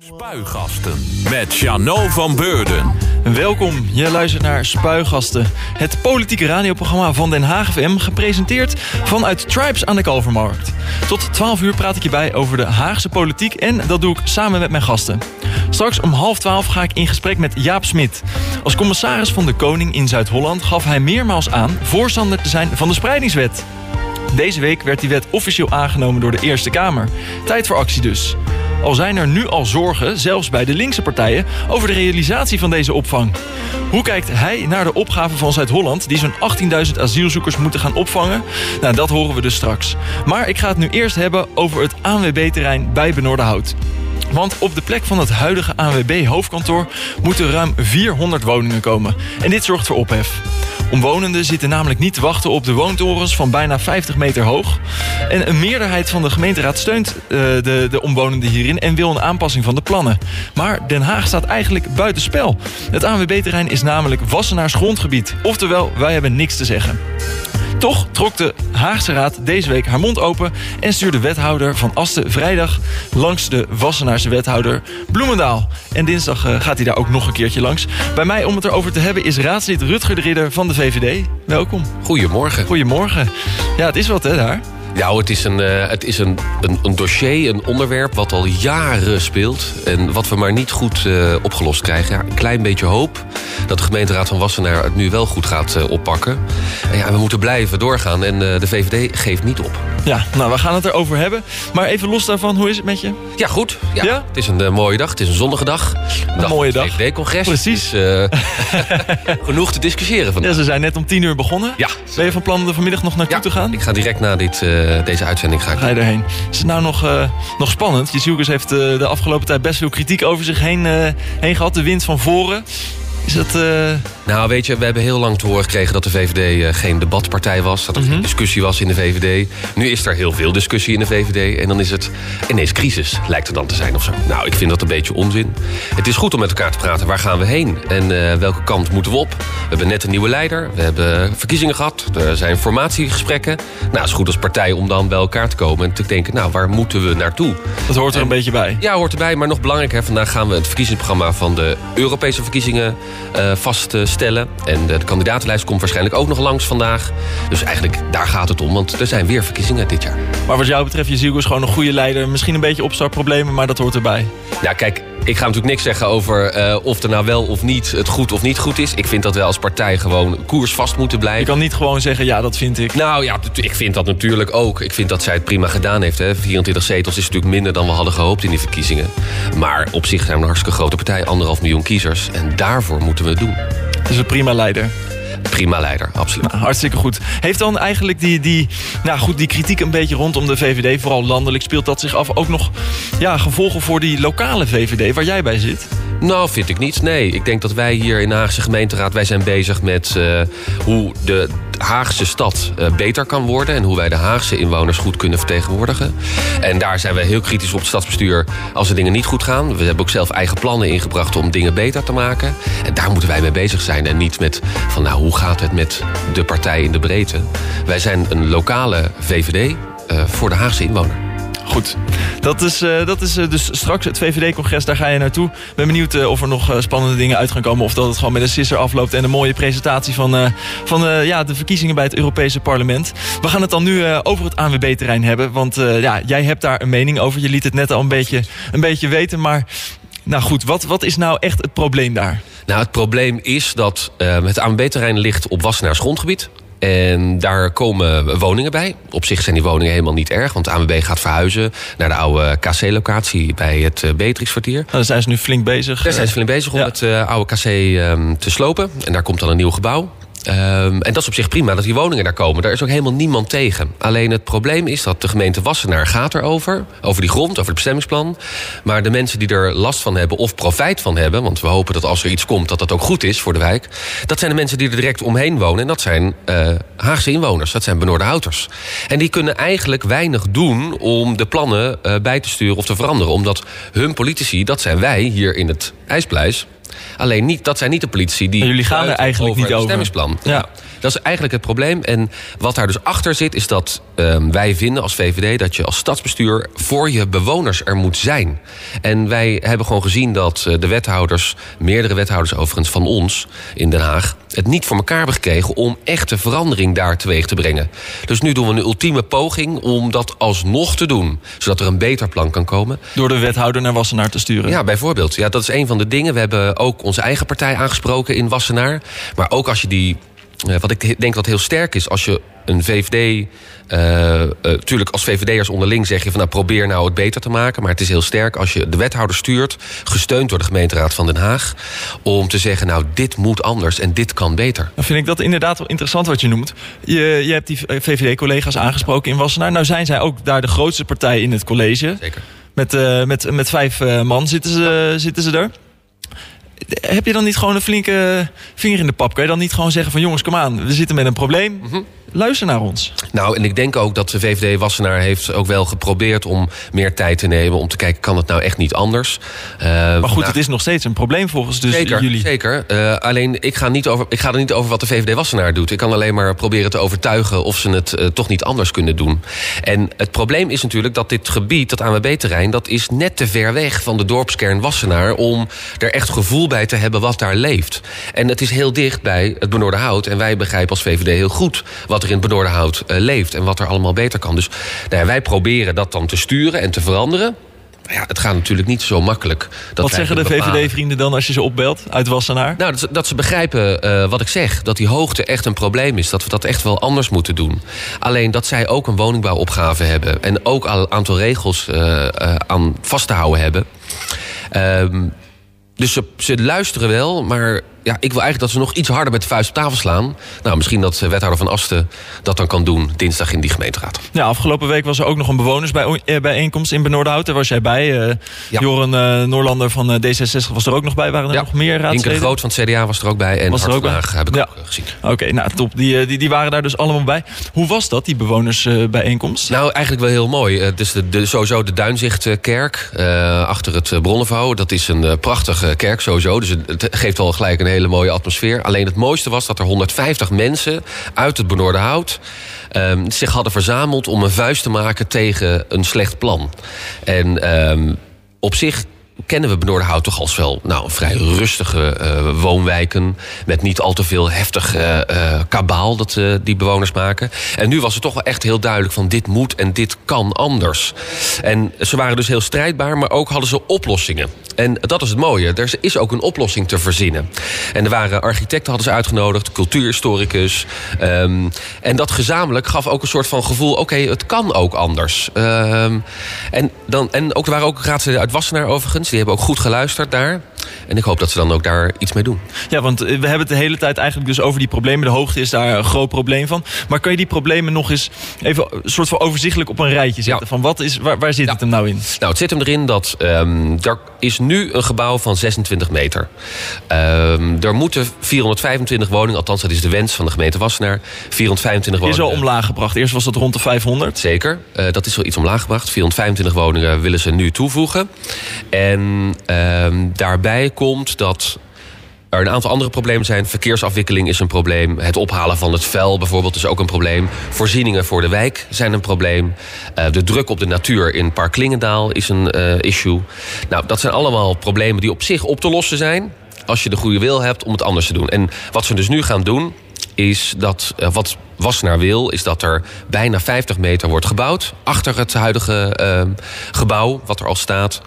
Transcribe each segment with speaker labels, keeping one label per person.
Speaker 1: Spuigasten met Jano van Beurden.
Speaker 2: Welkom, je luistert naar Spuigasten. Het politieke radioprogramma van Den Haag FM, gepresenteerd vanuit Tribes aan de Kalvermarkt. Tot 12 uur praat ik je bij over de Haagse politiek en dat doe ik samen met mijn gasten. Straks om half 12 ga ik in gesprek met Jaap Smit. Als commissaris van de Koning in Zuid-Holland gaf hij meermaals aan voorstander te zijn van de spreidingswet. Deze week werd die wet officieel aangenomen door de Eerste Kamer. Tijd voor actie dus. Al zijn er nu al zorgen, zelfs bij de linkse partijen, over de realisatie van deze opvang. Hoe kijkt hij naar de opgave van Zuid-Holland, die zo'n 18.000 asielzoekers moeten gaan opvangen? Nou, dat horen we dus straks. Maar ik ga het nu eerst hebben over het ANWB-terrein bij Benoordenhout. Want op de plek van het huidige ANWB-hoofdkantoor moeten ruim 400 woningen komen. En dit zorgt voor ophef. Omwonenden zitten namelijk niet te wachten op de woontorens van bijna 50 meter hoog. En een meerderheid van de gemeenteraad steunt uh, de, de omwonenden hierin en wil een aanpassing van de plannen. Maar Den Haag staat eigenlijk buitenspel. Het ANWB-terrein is namelijk Wassenaars grondgebied. Oftewel, wij hebben niks te zeggen. Toch trok de Haagse Raad deze week haar mond open... en stuurde wethouder Van Asten vrijdag langs de Wassenaarse wethouder Bloemendaal. En dinsdag uh, gaat hij daar ook nog een keertje langs. Bij mij om het erover te hebben is raadslid Rutger de Ridder van de VVD. Welkom.
Speaker 3: Goedemorgen.
Speaker 2: Goedemorgen. Ja, het is wat hè daar?
Speaker 3: Nou, het is, een, uh, het is een, een, een, dossier, een onderwerp wat al jaren speelt. En wat we maar niet goed uh, opgelost krijgen. Ja, een klein beetje hoop dat de gemeenteraad van Wassenaar het nu wel goed gaat uh, oppakken. En ja, we moeten blijven doorgaan en de VVD geeft niet op.
Speaker 2: Ja, nou, we gaan het erover hebben. Maar even los daarvan, hoe is het met je?
Speaker 3: Ja, goed. Ja, ja? Het is een mooie dag. Het is een zonnige dag.
Speaker 2: Een, een dag mooie dag.
Speaker 3: VVD-congres.
Speaker 2: Precies.
Speaker 3: Dus, genoeg te discussiëren vandaag.
Speaker 2: Ja, ze zijn net om tien uur begonnen.
Speaker 3: Ja.
Speaker 2: Ben je van plan er vanmiddag nog naartoe
Speaker 3: ja,
Speaker 2: te gaan?
Speaker 3: ik ga direct na dit deze uitzending ga ik.
Speaker 2: Ga je erheen. Is het nou nog, nog spannend? Jezielkes heeft de afgelopen tijd best veel kritiek over zich heen, heen gehad. De wind van voren. Is dat...
Speaker 3: Nou, weet je, we hebben heel lang te horen gekregen dat de VVD geen debatpartij was. Dat er mm -hmm. geen discussie was in de VVD. Nu is er heel veel discussie in de VVD. En dan is het ineens crisis, lijkt het dan te zijn of zo. Nou, ik vind dat een beetje onzin. Het is goed om met elkaar te praten. Waar gaan we heen? En uh, welke kant moeten we op? We hebben net een nieuwe leider. We hebben verkiezingen gehad. Er zijn formatiegesprekken. Nou, het is goed als partij om dan bij elkaar te komen. En te denken, nou, waar moeten we naartoe?
Speaker 2: Dat hoort er en, een beetje bij.
Speaker 3: Ja, hoort erbij. Maar nog belangrijker, vandaag gaan we het verkiezingsprogramma van de Europese verkiezingen uh, vaststellen. En de, kandidatenlijst komt waarschijnlijk ook nog langs vandaag. Dus eigenlijk, daar gaat het om. Want er zijn weer verkiezingen dit jaar.
Speaker 2: Maar wat jou betreft, Jezielko is gewoon een goede leider. Misschien een beetje opstartproblemen, maar dat hoort erbij.
Speaker 3: Ja, kijk, ik ga natuurlijk niks zeggen over uh, of er nou wel of niet het goed of niet goed is. Ik vind dat wij als partij gewoon koersvast moeten blijven.
Speaker 2: Je kan niet gewoon zeggen, ja, dat vind ik.
Speaker 3: Nou ja, ik vind dat natuurlijk ook. Ik vind dat zij het prima gedaan heeft. Hè. 24 zetels is natuurlijk minder dan we hadden gehoopt in die verkiezingen. Maar op zich zijn we een hartstikke grote partij. Anderhalf miljoen kiezers. En daarvoor moeten we het doen.
Speaker 2: Dus een prima leider.
Speaker 3: Prima leider, absoluut.
Speaker 2: Nou, hartstikke goed. Heeft dan eigenlijk die, die, nou goed, die kritiek een beetje rondom de VVD, vooral landelijk, speelt dat zich af ook nog ja, gevolgen voor die lokale VVD waar jij bij zit?
Speaker 3: Nou, vind ik niet. Nee, ik denk dat wij hier in de Haagse gemeenteraad... wij zijn bezig met uh, hoe de Haagse stad uh, beter kan worden... en hoe wij de Haagse inwoners goed kunnen vertegenwoordigen. En daar zijn wij heel kritisch op het stadsbestuur als er dingen niet goed gaan. We hebben ook zelf eigen plannen ingebracht om dingen beter te maken. En daar moeten wij mee bezig zijn. En niet met van, nou, hoe gaat het met de partij in de breedte? Wij zijn een lokale VVD uh, voor de Haagse inwoner.
Speaker 2: Goed, dat is, uh, dat is uh, dus straks het VVD-congres, daar ga je naartoe. Ben benieuwd uh, of er nog spannende dingen uit gaan komen... of dat het gewoon met een sisser afloopt... en een mooie presentatie van, van ja, de verkiezingen bij het Europese parlement. We gaan het dan nu over het ANWB-terrein hebben. Want ja, jij hebt daar een mening over. Je liet het net al een beetje, een beetje weten, maar... Nou goed, wat, wat is nou echt het probleem daar?
Speaker 3: Nou, het probleem is dat het ANWB-terrein ligt op Wassenaars grondgebied. En daar komen woningen bij. Op zich zijn die woningen helemaal niet erg. Want de ANWB gaat verhuizen naar de oude KC-locatie bij het Beatrixkwartier.
Speaker 2: Nou, daar zijn ze nu flink bezig.
Speaker 3: Daar zijn ze flink bezig om ja. het uh, oude KC um, te slopen. En daar komt dan een nieuw gebouw. Um, en dat is op zich prima dat die woningen daar komen. Daar is ook helemaal niemand tegen. Alleen het probleem is dat de gemeente Wassenaar gaat erover. Over die grond, over het bestemmingsplan. Maar de mensen die er last van hebben of profijt van hebben... want we hopen dat als er iets komt dat dat ook goed is voor de wijk... dat zijn de mensen die er direct omheen wonen. En dat zijn uh, Haagse inwoners, dat zijn Benoordenhouters. En die kunnen eigenlijk weinig doen om de plannen uh, bij te sturen of te veranderen. Omdat hun politici, dat zijn wij hier in het IJspleis... Alleen niet, dat zijn niet de politici die.
Speaker 2: Maar jullie gaan er eigenlijk
Speaker 3: over
Speaker 2: niet
Speaker 3: het
Speaker 2: over.
Speaker 3: stemmingsplan.
Speaker 2: Ja.
Speaker 3: Dat is eigenlijk het probleem. En wat daar dus achter zit, is dat ehm, wij vinden als VVD dat je als stadsbestuur voor je bewoners er moet zijn. En wij hebben gewoon gezien dat eh, de wethouders, meerdere wethouders overigens van ons in Den Haag, het niet voor elkaar hebben gekregen om echte verandering daar teweeg te brengen. Dus nu doen we een ultieme poging om dat alsnog te doen, zodat er een beter plan kan komen.
Speaker 2: Door de wethouder naar Wassenaar te sturen.
Speaker 3: Ja, bijvoorbeeld. Ja, dat is een van de dingen. We hebben ook onze eigen partij aangesproken in Wassenaar. Maar ook als je die. Eh, Wat ik denk dat heel sterk is, als je een VVD. eh eh, tuurlijk, als VVD'ers onderling zeg je van nou probeer nou het beter te maken. Maar het is heel sterk als je de wethouder stuurt, gesteund door de gemeenteraad van Den Haag. Om te zeggen, nou, dit moet anders en dit kan beter.
Speaker 2: Dan vind ik dat inderdaad wel interessant wat je noemt. Je, je hebt die VVD-collega's aangesproken in Wassenaar. Nou zijn zij ook daar de grootste partij in het college.
Speaker 3: Zeker.
Speaker 2: Met, met, met vijf man zitten ze, zitten ze er. Heb je dan niet gewoon een flinke vinger in de pap? Kan je dan niet gewoon zeggen van jongens, kom aan, we zitten met een probleem. Luister naar ons.
Speaker 3: Nou, en ik denk ook dat de VVD Wassenaar heeft ook wel geprobeerd om meer tijd te nemen. Om te kijken, kan het nou echt niet anders? Uh,
Speaker 2: maar goed, het is nog steeds een probleem volgens dus
Speaker 3: zeker,
Speaker 2: jullie.
Speaker 3: Zeker. Uh, alleen, ik ga, niet over, ik ga er niet over wat de VVD Wassenaar doet. Ik kan alleen maar proberen te overtuigen of ze het uh, toch niet anders kunnen doen. En het probleem is natuurlijk dat dit gebied, dat ANWB-terrein... dat is net te ver weg van de dorpskern Wassenaar... om er echt gevoel bij te hebben wat daar leeft. En het is heel dicht bij het Benoorderhout. En wij begrijpen als VVD heel goed wat er in het Benoorderhout uh, leeft... en wat er allemaal beter kan. Dus nou ja, wij proberen dat dan te sturen en te veranderen... Ja, het gaat natuurlijk niet zo makkelijk. Dat
Speaker 2: wat zeggen de VVD-vrienden dan als je ze opbelt uit Wassenaar?
Speaker 3: Nou, dat, dat ze begrijpen uh, wat ik zeg. Dat die hoogte echt een probleem is. Dat we dat echt wel anders moeten doen. Alleen dat zij ook een woningbouwopgave hebben. En ook al een aantal regels uh, uh, aan vast te houden hebben. Um, dus ze, ze luisteren wel, maar ja, ik wil eigenlijk dat ze nog iets harder met de vuist op tafel slaan. Nou, misschien dat wethouder van Asten dat dan kan doen dinsdag in die gemeenteraad.
Speaker 2: Ja, afgelopen week was er ook nog een bewonersbijeenkomst in Benoordenhout. Daar was jij bij. Uh, ja. Joren uh, Noorlander van uh, D66 was er ook nog bij. Waren er ja. nog meer raadsleden?
Speaker 3: Inke Groot van het CDA was er ook bij. En was er ook bij? heb ik ja. ook gezien.
Speaker 2: Oké, okay, nou top. Die, die, die waren daar dus allemaal bij. Hoe was dat, die bewonersbijeenkomst?
Speaker 3: nou, eigenlijk wel heel mooi. Het is de, de, sowieso de Duinzichtkerk achter het Bronnenvouw. Dat is een prachtige kerk sowieso. Dus het geeft al gelijk een hele mooie atmosfeer. Alleen het mooiste was dat er 150 mensen uit het Benoordenhout... Um, zich hadden verzameld om een vuist te maken tegen een slecht plan. En um, op zich kennen we Benoordenhout toch als wel nou, vrij rustige uh, woonwijken. Met niet al te veel heftig uh, uh, kabaal dat die bewoners maken. En nu was het toch wel echt heel duidelijk van dit moet en dit kan anders. En ze waren dus heel strijdbaar, maar ook hadden ze oplossingen. En dat is het mooie. Er is ook een oplossing te verzinnen. En er waren architecten hadden ze uitgenodigd, cultuurhistoricus. Um, en dat gezamenlijk gaf ook een soort van gevoel... oké, het kan ook anders. Um, en, dan, en ook, er waren ook raadsleden uit Wassenaar overigens. Die hebben ook goed geluisterd daar. En ik hoop dat ze dan ook daar iets mee doen.
Speaker 2: Ja, want we hebben het de hele tijd eigenlijk dus over die problemen. De hoogte is daar een groot probleem van. Maar kan je die problemen nog eens even een soort van overzichtelijk op een rijtje zetten? Ja. Van wat is, waar, waar zit ja. het hem nou in?
Speaker 3: Nou, het zit hem erin dat um, er is nu een gebouw van 26 meter. Um, er moeten 425 woningen, althans dat is de wens van de gemeente Wassenaar. 425 woningen.
Speaker 2: Is al omlaag gebracht. Eerst was dat rond de 500.
Speaker 3: Zeker, uh, dat is wel iets omlaag gebracht. 425 woningen willen ze nu toevoegen. En um, daarbij komt dat er een aantal andere problemen zijn. Verkeersafwikkeling is een probleem. Het ophalen van het vuil bijvoorbeeld is ook een probleem. Voorzieningen voor de wijk zijn een probleem. Uh, de druk op de natuur in Park Klingendaal is een uh, issue. Nou, dat zijn allemaal problemen die op zich op te lossen zijn... als je de goede wil hebt om het anders te doen. En wat ze dus nu gaan doen is dat uh, wat Wassenaar wil... is dat er bijna 50 meter wordt gebouwd... achter het huidige gebouw wat er al staat...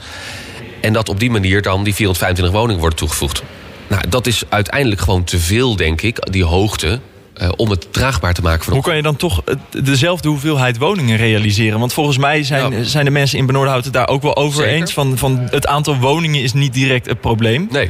Speaker 3: En dat op die manier dan die 425 woningen worden toegevoegd. Nou, dat is uiteindelijk gewoon te veel, denk ik, die hoogte. Uh, om het draagbaar te maken. Voor
Speaker 2: Hoe kan je dan toch dezelfde hoeveelheid woningen realiseren? Want volgens mij zijn, ja. zijn de mensen in Benoordenhout het daar ook wel over Zeker. eens. Van, van het aantal woningen is niet direct het probleem.
Speaker 3: Nee.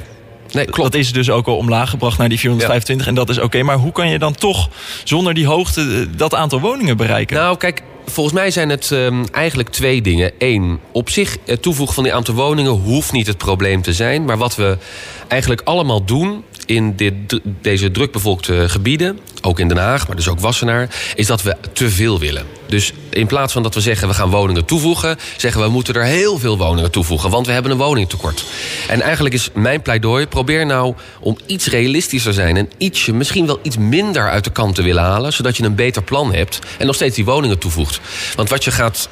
Speaker 3: Nee, klopt.
Speaker 2: Dat is dus ook al omlaag gebracht naar die 425 ja. en dat is oké. Okay. Maar hoe kan je dan toch zonder die hoogte dat aantal woningen bereiken?
Speaker 3: Nou, kijk, volgens mij zijn het um, eigenlijk twee dingen. Eén, op zich het toevoegen van die aantal woningen hoeft niet het probleem te zijn. Maar wat we eigenlijk allemaal doen in deze drukbevolkte gebieden, ook in Den Haag, maar dus ook Wassenaar, is dat we te veel willen. Dus In plaats van dat we zeggen we gaan woningen toevoegen, zeggen we moeten er heel veel woningen toevoegen, want we hebben een woningtekort. En eigenlijk is mijn pleidooi: probeer nou om iets realistischer te zijn en ietsje, misschien wel iets minder uit de kant te willen halen, zodat je een beter plan hebt en nog steeds die woningen toevoegt. Want wat je gaat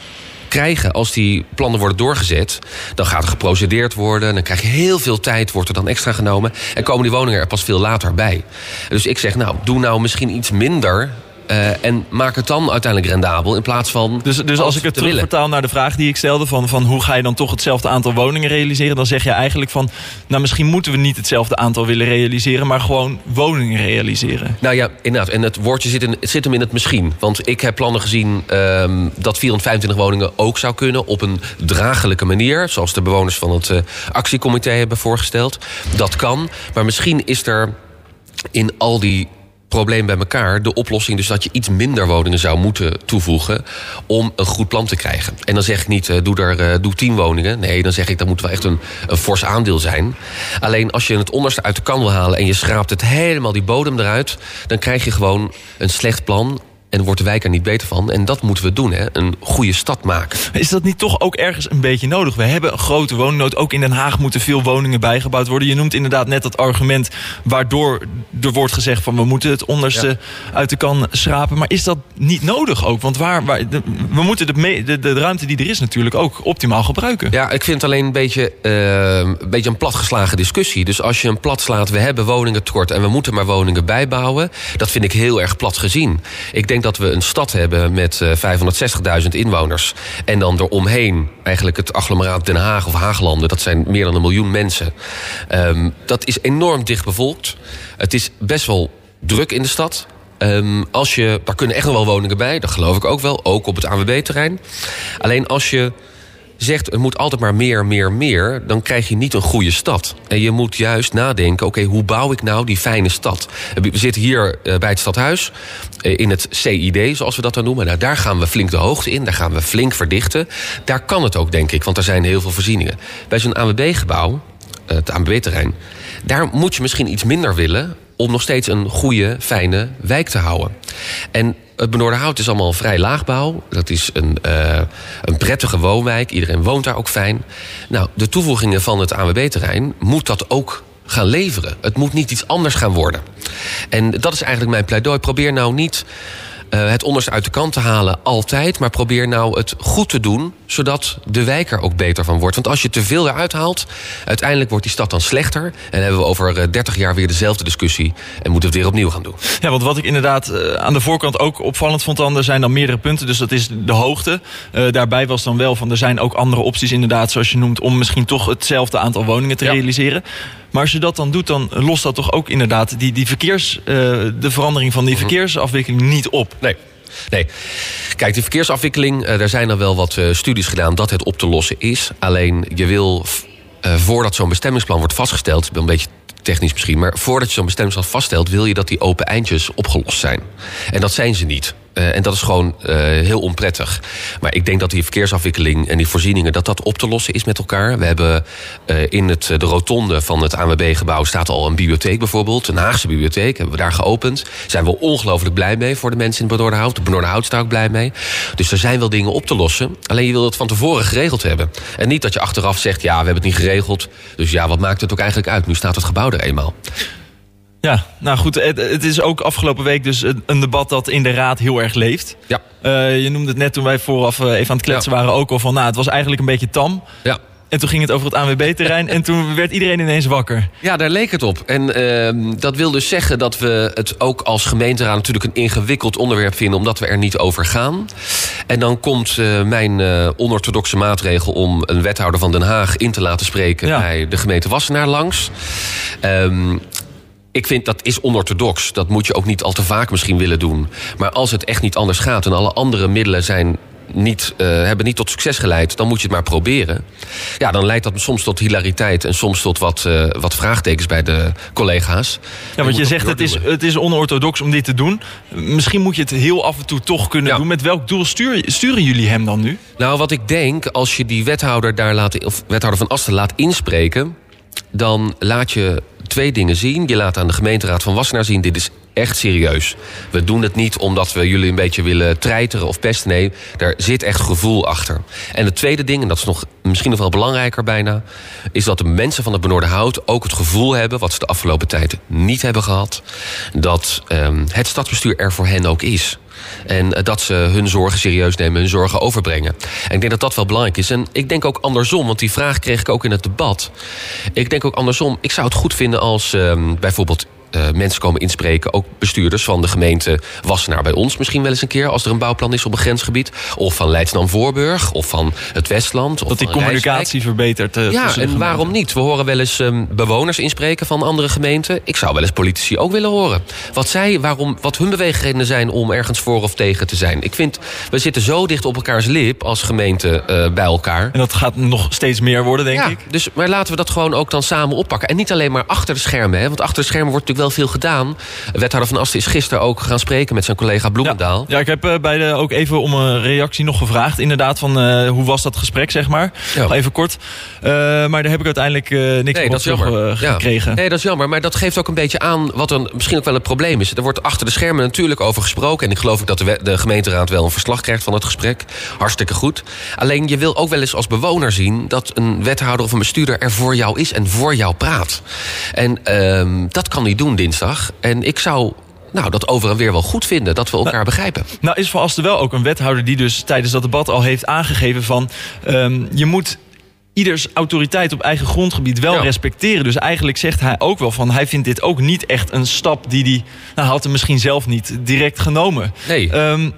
Speaker 3: krijgen als die plannen worden doorgezet, dan gaat er geprocedeerd worden, dan krijg je heel veel tijd, wordt er dan extra genomen. En komen die woningen er pas veel later bij. Dus ik zeg, nou, doe nou misschien iets minder uh, en maak het dan uiteindelijk rendabel in plaats van.
Speaker 2: Dus, dus als ik het terugvertaal naar de vraag die ik stelde: van, van hoe ga je dan toch hetzelfde aantal woningen realiseren? Dan zeg je eigenlijk van. Nou, misschien moeten we niet hetzelfde aantal willen realiseren, maar gewoon woningen realiseren.
Speaker 3: Nou ja, inderdaad. En het woordje zit, in, het zit hem in het misschien. Want ik heb plannen gezien um, dat 425 woningen ook zou kunnen op een draaglijke manier. Zoals de bewoners van het uh, actiecomité hebben voorgesteld. Dat kan. Maar misschien is er in al die probleem bij elkaar. De oplossing dus dat je iets minder woningen zou moeten toevoegen om een goed plan te krijgen. En dan zeg ik niet, uh, doe, er, uh, doe tien woningen. Nee, dan zeg ik, dat moet wel echt een, een fors aandeel zijn. Alleen als je het onderste uit de kan wil halen en je schraapt het helemaal die bodem eruit, dan krijg je gewoon een slecht plan en wordt de wijk er niet beter van. En dat moeten we doen, hè? een goede stad maken.
Speaker 2: Is dat niet toch ook ergens een beetje nodig? We hebben een grote woningnood. Ook in Den Haag moeten veel woningen bijgebouwd worden. Je noemt inderdaad net dat argument waardoor er wordt gezegd... van we moeten het onderste uit de kan schrapen. Maar is dat niet nodig ook? Want waar, waar we moeten de, de, de, ruimte die er is natuurlijk ook optimaal gebruiken.
Speaker 3: Ja, ik vind het alleen een beetje, uh, een beetje een platgeslagen discussie. Dus als je een plat slaat, we hebben woningen tekort... en we moeten maar woningen bijbouwen... dat vind ik heel erg plat gezien. Ik denk dat we een stad hebben met 560.000 eh, inwoners. En dan eromheen eigenlijk het agglomeraat Den Haag of Haaglanden. Dat zijn meer dan een miljoen mensen. Um, dat is enorm dicht bevolkt. Het is best wel druk in de stad. Um, als je, daar kunnen echt nog wel woningen bij, dat geloof ik ook wel. Ook op het AWB-terrein. Alleen als je zegt er moet altijd maar meer, meer, meer, dan krijg je niet een goede stad. En je moet juist nadenken: oké, hoe bouw ik nou die fijne stad? We zitten hier eh, bij het stadhuis eh, in het CID, zoals we dat dan noemen. Nou, daar gaan we flink de hoogte in, daar gaan we flink verdichten. Daar kan het ook, denk ik, want er zijn heel veel voorzieningen. Bij zo'n ANWB-gebouw, eh, het ANWB-terrein, daar moet je misschien iets minder willen om nog steeds een goede, fijne wijk te houden. En het Benoorderhout is allemaal vrij laagbouw. Dat is een, uh, een prettige woonwijk. Iedereen woont daar ook fijn. Nou, de toevoegingen van het ANWB-terrein moet dat ook gaan leveren. Het moet niet iets anders gaan worden. En dat is eigenlijk mijn pleidooi. Probeer nou niet uh, het onderste uit de kant te halen, altijd. Maar probeer nou het goed te doen, zodat de wijk er ook beter van wordt. Want als je te veel eruit haalt, uiteindelijk wordt die stad dan slechter. En hebben we over 30 jaar weer dezelfde discussie. En moeten we het weer opnieuw gaan doen.
Speaker 2: Ja, want wat ik inderdaad uh, aan de voorkant ook opvallend vond, dan, er zijn dan meerdere punten. Dus dat is de hoogte. Uh, daarbij was dan wel van, er zijn ook andere opties inderdaad, zoals je noemt, om misschien toch hetzelfde aantal woningen te ja. realiseren. Maar als je dat dan doet, dan lost dat toch ook inderdaad die, die verkeers, uh, de verandering van die -hmm. verkeersafwikkeling niet op.
Speaker 3: Nee. Nee. Kijk, die verkeersafwikkeling, uh, daar zijn er wel wat uh, studies gedaan dat het op te lossen is. Alleen je wil, voordat zo'n bestemmingsplan wordt vastgesteld, een beetje technisch misschien, maar voordat je zo'n bestemmingsplan vaststelt, wil je dat die open eindjes opgelost zijn. En dat zijn ze niet. Uh, en dat is gewoon uh, heel onprettig. Maar ik denk dat die verkeersafwikkeling en die voorzieningen... dat dat op te lossen is met elkaar. We hebben uh, in het, de rotonde van het ANWB-gebouw... staat al een bibliotheek bijvoorbeeld. Een Haagse bibliotheek hebben we daar geopend. Zijn we ongelooflijk blij mee voor de mensen in Benoordenhout. De Benoordenhout is daar ook blij mee. Dus er zijn wel dingen op te lossen. Alleen je wil het van tevoren geregeld hebben. En niet dat je achteraf zegt... ja, we hebben het niet geregeld. Dus ja, wat maakt het ook eigenlijk uit? Nu staat het gebouw er eenmaal.
Speaker 2: Ja, nou goed, het, het, is ook afgelopen week dus een, debat dat in de Raad heel erg leeft.
Speaker 3: Ja.
Speaker 2: Uh, je noemde het net toen wij vooraf uh, even aan het kletsen ja. waren ook al van... nou, het was eigenlijk een beetje tam.
Speaker 3: Ja.
Speaker 2: En toen ging het over het ANWB-terrein en toen werd iedereen ineens wakker.
Speaker 3: Ja, daar leek het op. En uh, dat wil dus zeggen dat we het ook als gemeenteraad natuurlijk een ingewikkeld onderwerp vinden... omdat we er niet over gaan. En dan komt uh, mijn uh, onorthodoxe maatregel om een wethouder van Den Haag in te laten spreken... Ja. bij de gemeente Wassenaar langs. Um, ik vind dat is onorthodox. Dat moet je ook niet al te vaak misschien willen doen. Maar als het echt niet anders gaat en alle andere middelen zijn niet, uh, hebben niet tot succes geleid, dan moet je het maar proberen. Ja, dan leidt dat soms tot hilariteit en soms tot wat, uh, wat vraagtekens bij de collega's.
Speaker 2: Ja, want je zegt het is, het is onorthodox om dit te doen. Misschien moet je het heel af en toe toch kunnen ja. doen. Met welk doel stuur, sturen jullie hem dan nu?
Speaker 3: Nou, wat ik denk, als je die wethouder daar laat, of wethouder van Asten laat inspreken, dan laat je twee dingen zien. Je laat aan de gemeenteraad van Wassenaar zien... dit is echt serieus. We doen het niet omdat we jullie een beetje willen treiteren of pesten. Nee, daar zit echt gevoel achter. En het tweede ding, en dat is nog misschien nog wel belangrijker bijna... is dat de mensen van het Benoorde Hout ook het gevoel hebben... wat ze de afgelopen tijd niet hebben gehad... dat ehm, het stadsbestuur er voor hen ook is. En eh, dat ze hun zorgen serieus nemen, hun zorgen overbrengen. En ik denk dat dat wel belangrijk is. En ik denk ook andersom, want die vraag kreeg ik ook in het debat. Ik denk ook andersom, ik zou het goed vinden als ehm, bijvoorbeeld uh, mensen komen inspreken. Ook bestuurders van de gemeente Wassenaar bij ons misschien wel eens een keer... als er een bouwplan is op een grensgebied. Of van Leidsnam-Voorburg, of van het Westland. Of
Speaker 2: dat die communicatie verbetert. Uh,
Speaker 3: ja, en waarom niet? We horen wel eens um, bewoners inspreken van andere gemeenten. Ik zou wel eens politici ook willen horen. Wat zij, waarom, wat hun beweegredenen zijn om ergens voor of tegen te zijn. Ik vind, we zitten zo dicht op elkaars lip als gemeente uh, bij elkaar.
Speaker 2: En dat gaat nog steeds meer worden, denk
Speaker 3: ja,
Speaker 2: ik.
Speaker 3: Dus, maar laten we dat gewoon ook dan samen oppakken. En niet alleen maar achter de schermen. Hè, want achter de schermen wordt natuurlijk wel veel gedaan. Wethouder van Asten is gisteren ook gaan spreken met zijn collega Bloemendaal.
Speaker 2: Ja, ja ik heb uh, bij de, ook even om een reactie nog gevraagd. Inderdaad, van uh, hoe was dat gesprek, zeg maar. Ja. Even kort. Uh, maar daar heb ik uiteindelijk niks
Speaker 3: nee,
Speaker 2: gekregen.
Speaker 3: Ja. Nee, dat is jammer. Maar dat geeft ook een beetje aan wat er misschien ook wel een probleem is. Er wordt achter de schermen natuurlijk over gesproken. En ik geloof ook dat de, de gemeenteraad wel een verslag krijgt van het gesprek. Hartstikke goed. Alleen je wil ook wel eens als bewoner zien... dat een wethouder of een bestuurder er voor jou is en voor jou praat. En ehm, dat kan hij doen dinsdag. En ik zou nou, dat over en weer wel goed vinden. Dat we elkaar
Speaker 2: nou,
Speaker 3: begrijpen.
Speaker 2: Nou is voor Asten wel ook een wethouder die dus tijdens dat debat al heeft aangegeven van... Um, je moet ieders autoriteit op eigen grondgebied wel ja. respecteren. Dus eigenlijk zegt hij ook wel van... hij vindt dit ook niet echt een stap die hij... Nou, had hem misschien zelf niet direct genomen.
Speaker 3: Nee.
Speaker 2: Um,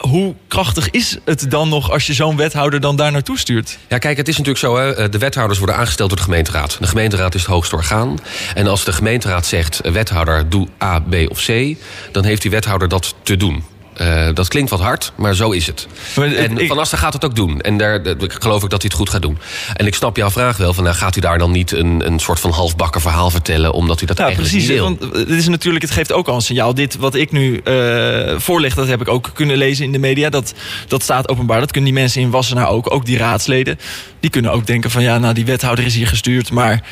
Speaker 2: hoe krachtig is het dan nog als je zo'n wethouder dan daar naartoe stuurt?
Speaker 3: Ja, kijk, het is natuurlijk zo, hè, de wethouders worden aangesteld door de gemeenteraad. De gemeenteraad is het hoogste orgaan. En als de gemeenteraad zegt, wethouder, doe A, B of C... dan heeft die wethouder dat te doen. Uh, dat klinkt wat hard, maar zo is het. Maar, en ik... Van Asten gaat het ook doen. En daar ik geloof ik dat hij het goed gaat doen. En ik snap jouw vraag wel. Van, nou, gaat hij daar dan niet een, een soort van halfbakken verhaal vertellen... omdat hij dat
Speaker 2: ja,
Speaker 3: eigenlijk
Speaker 2: precies,
Speaker 3: niet wil?
Speaker 2: Want het, is natuurlijk, het geeft ook al een signaal. Dit wat ik nu uh, voorleg, dat heb ik ook kunnen lezen in de media. Dat, dat staat openbaar. Dat kunnen die mensen in Wassenaar ook. Ook die raadsleden. Die kunnen ook denken van... ja, nou, die wethouder is hier gestuurd... maar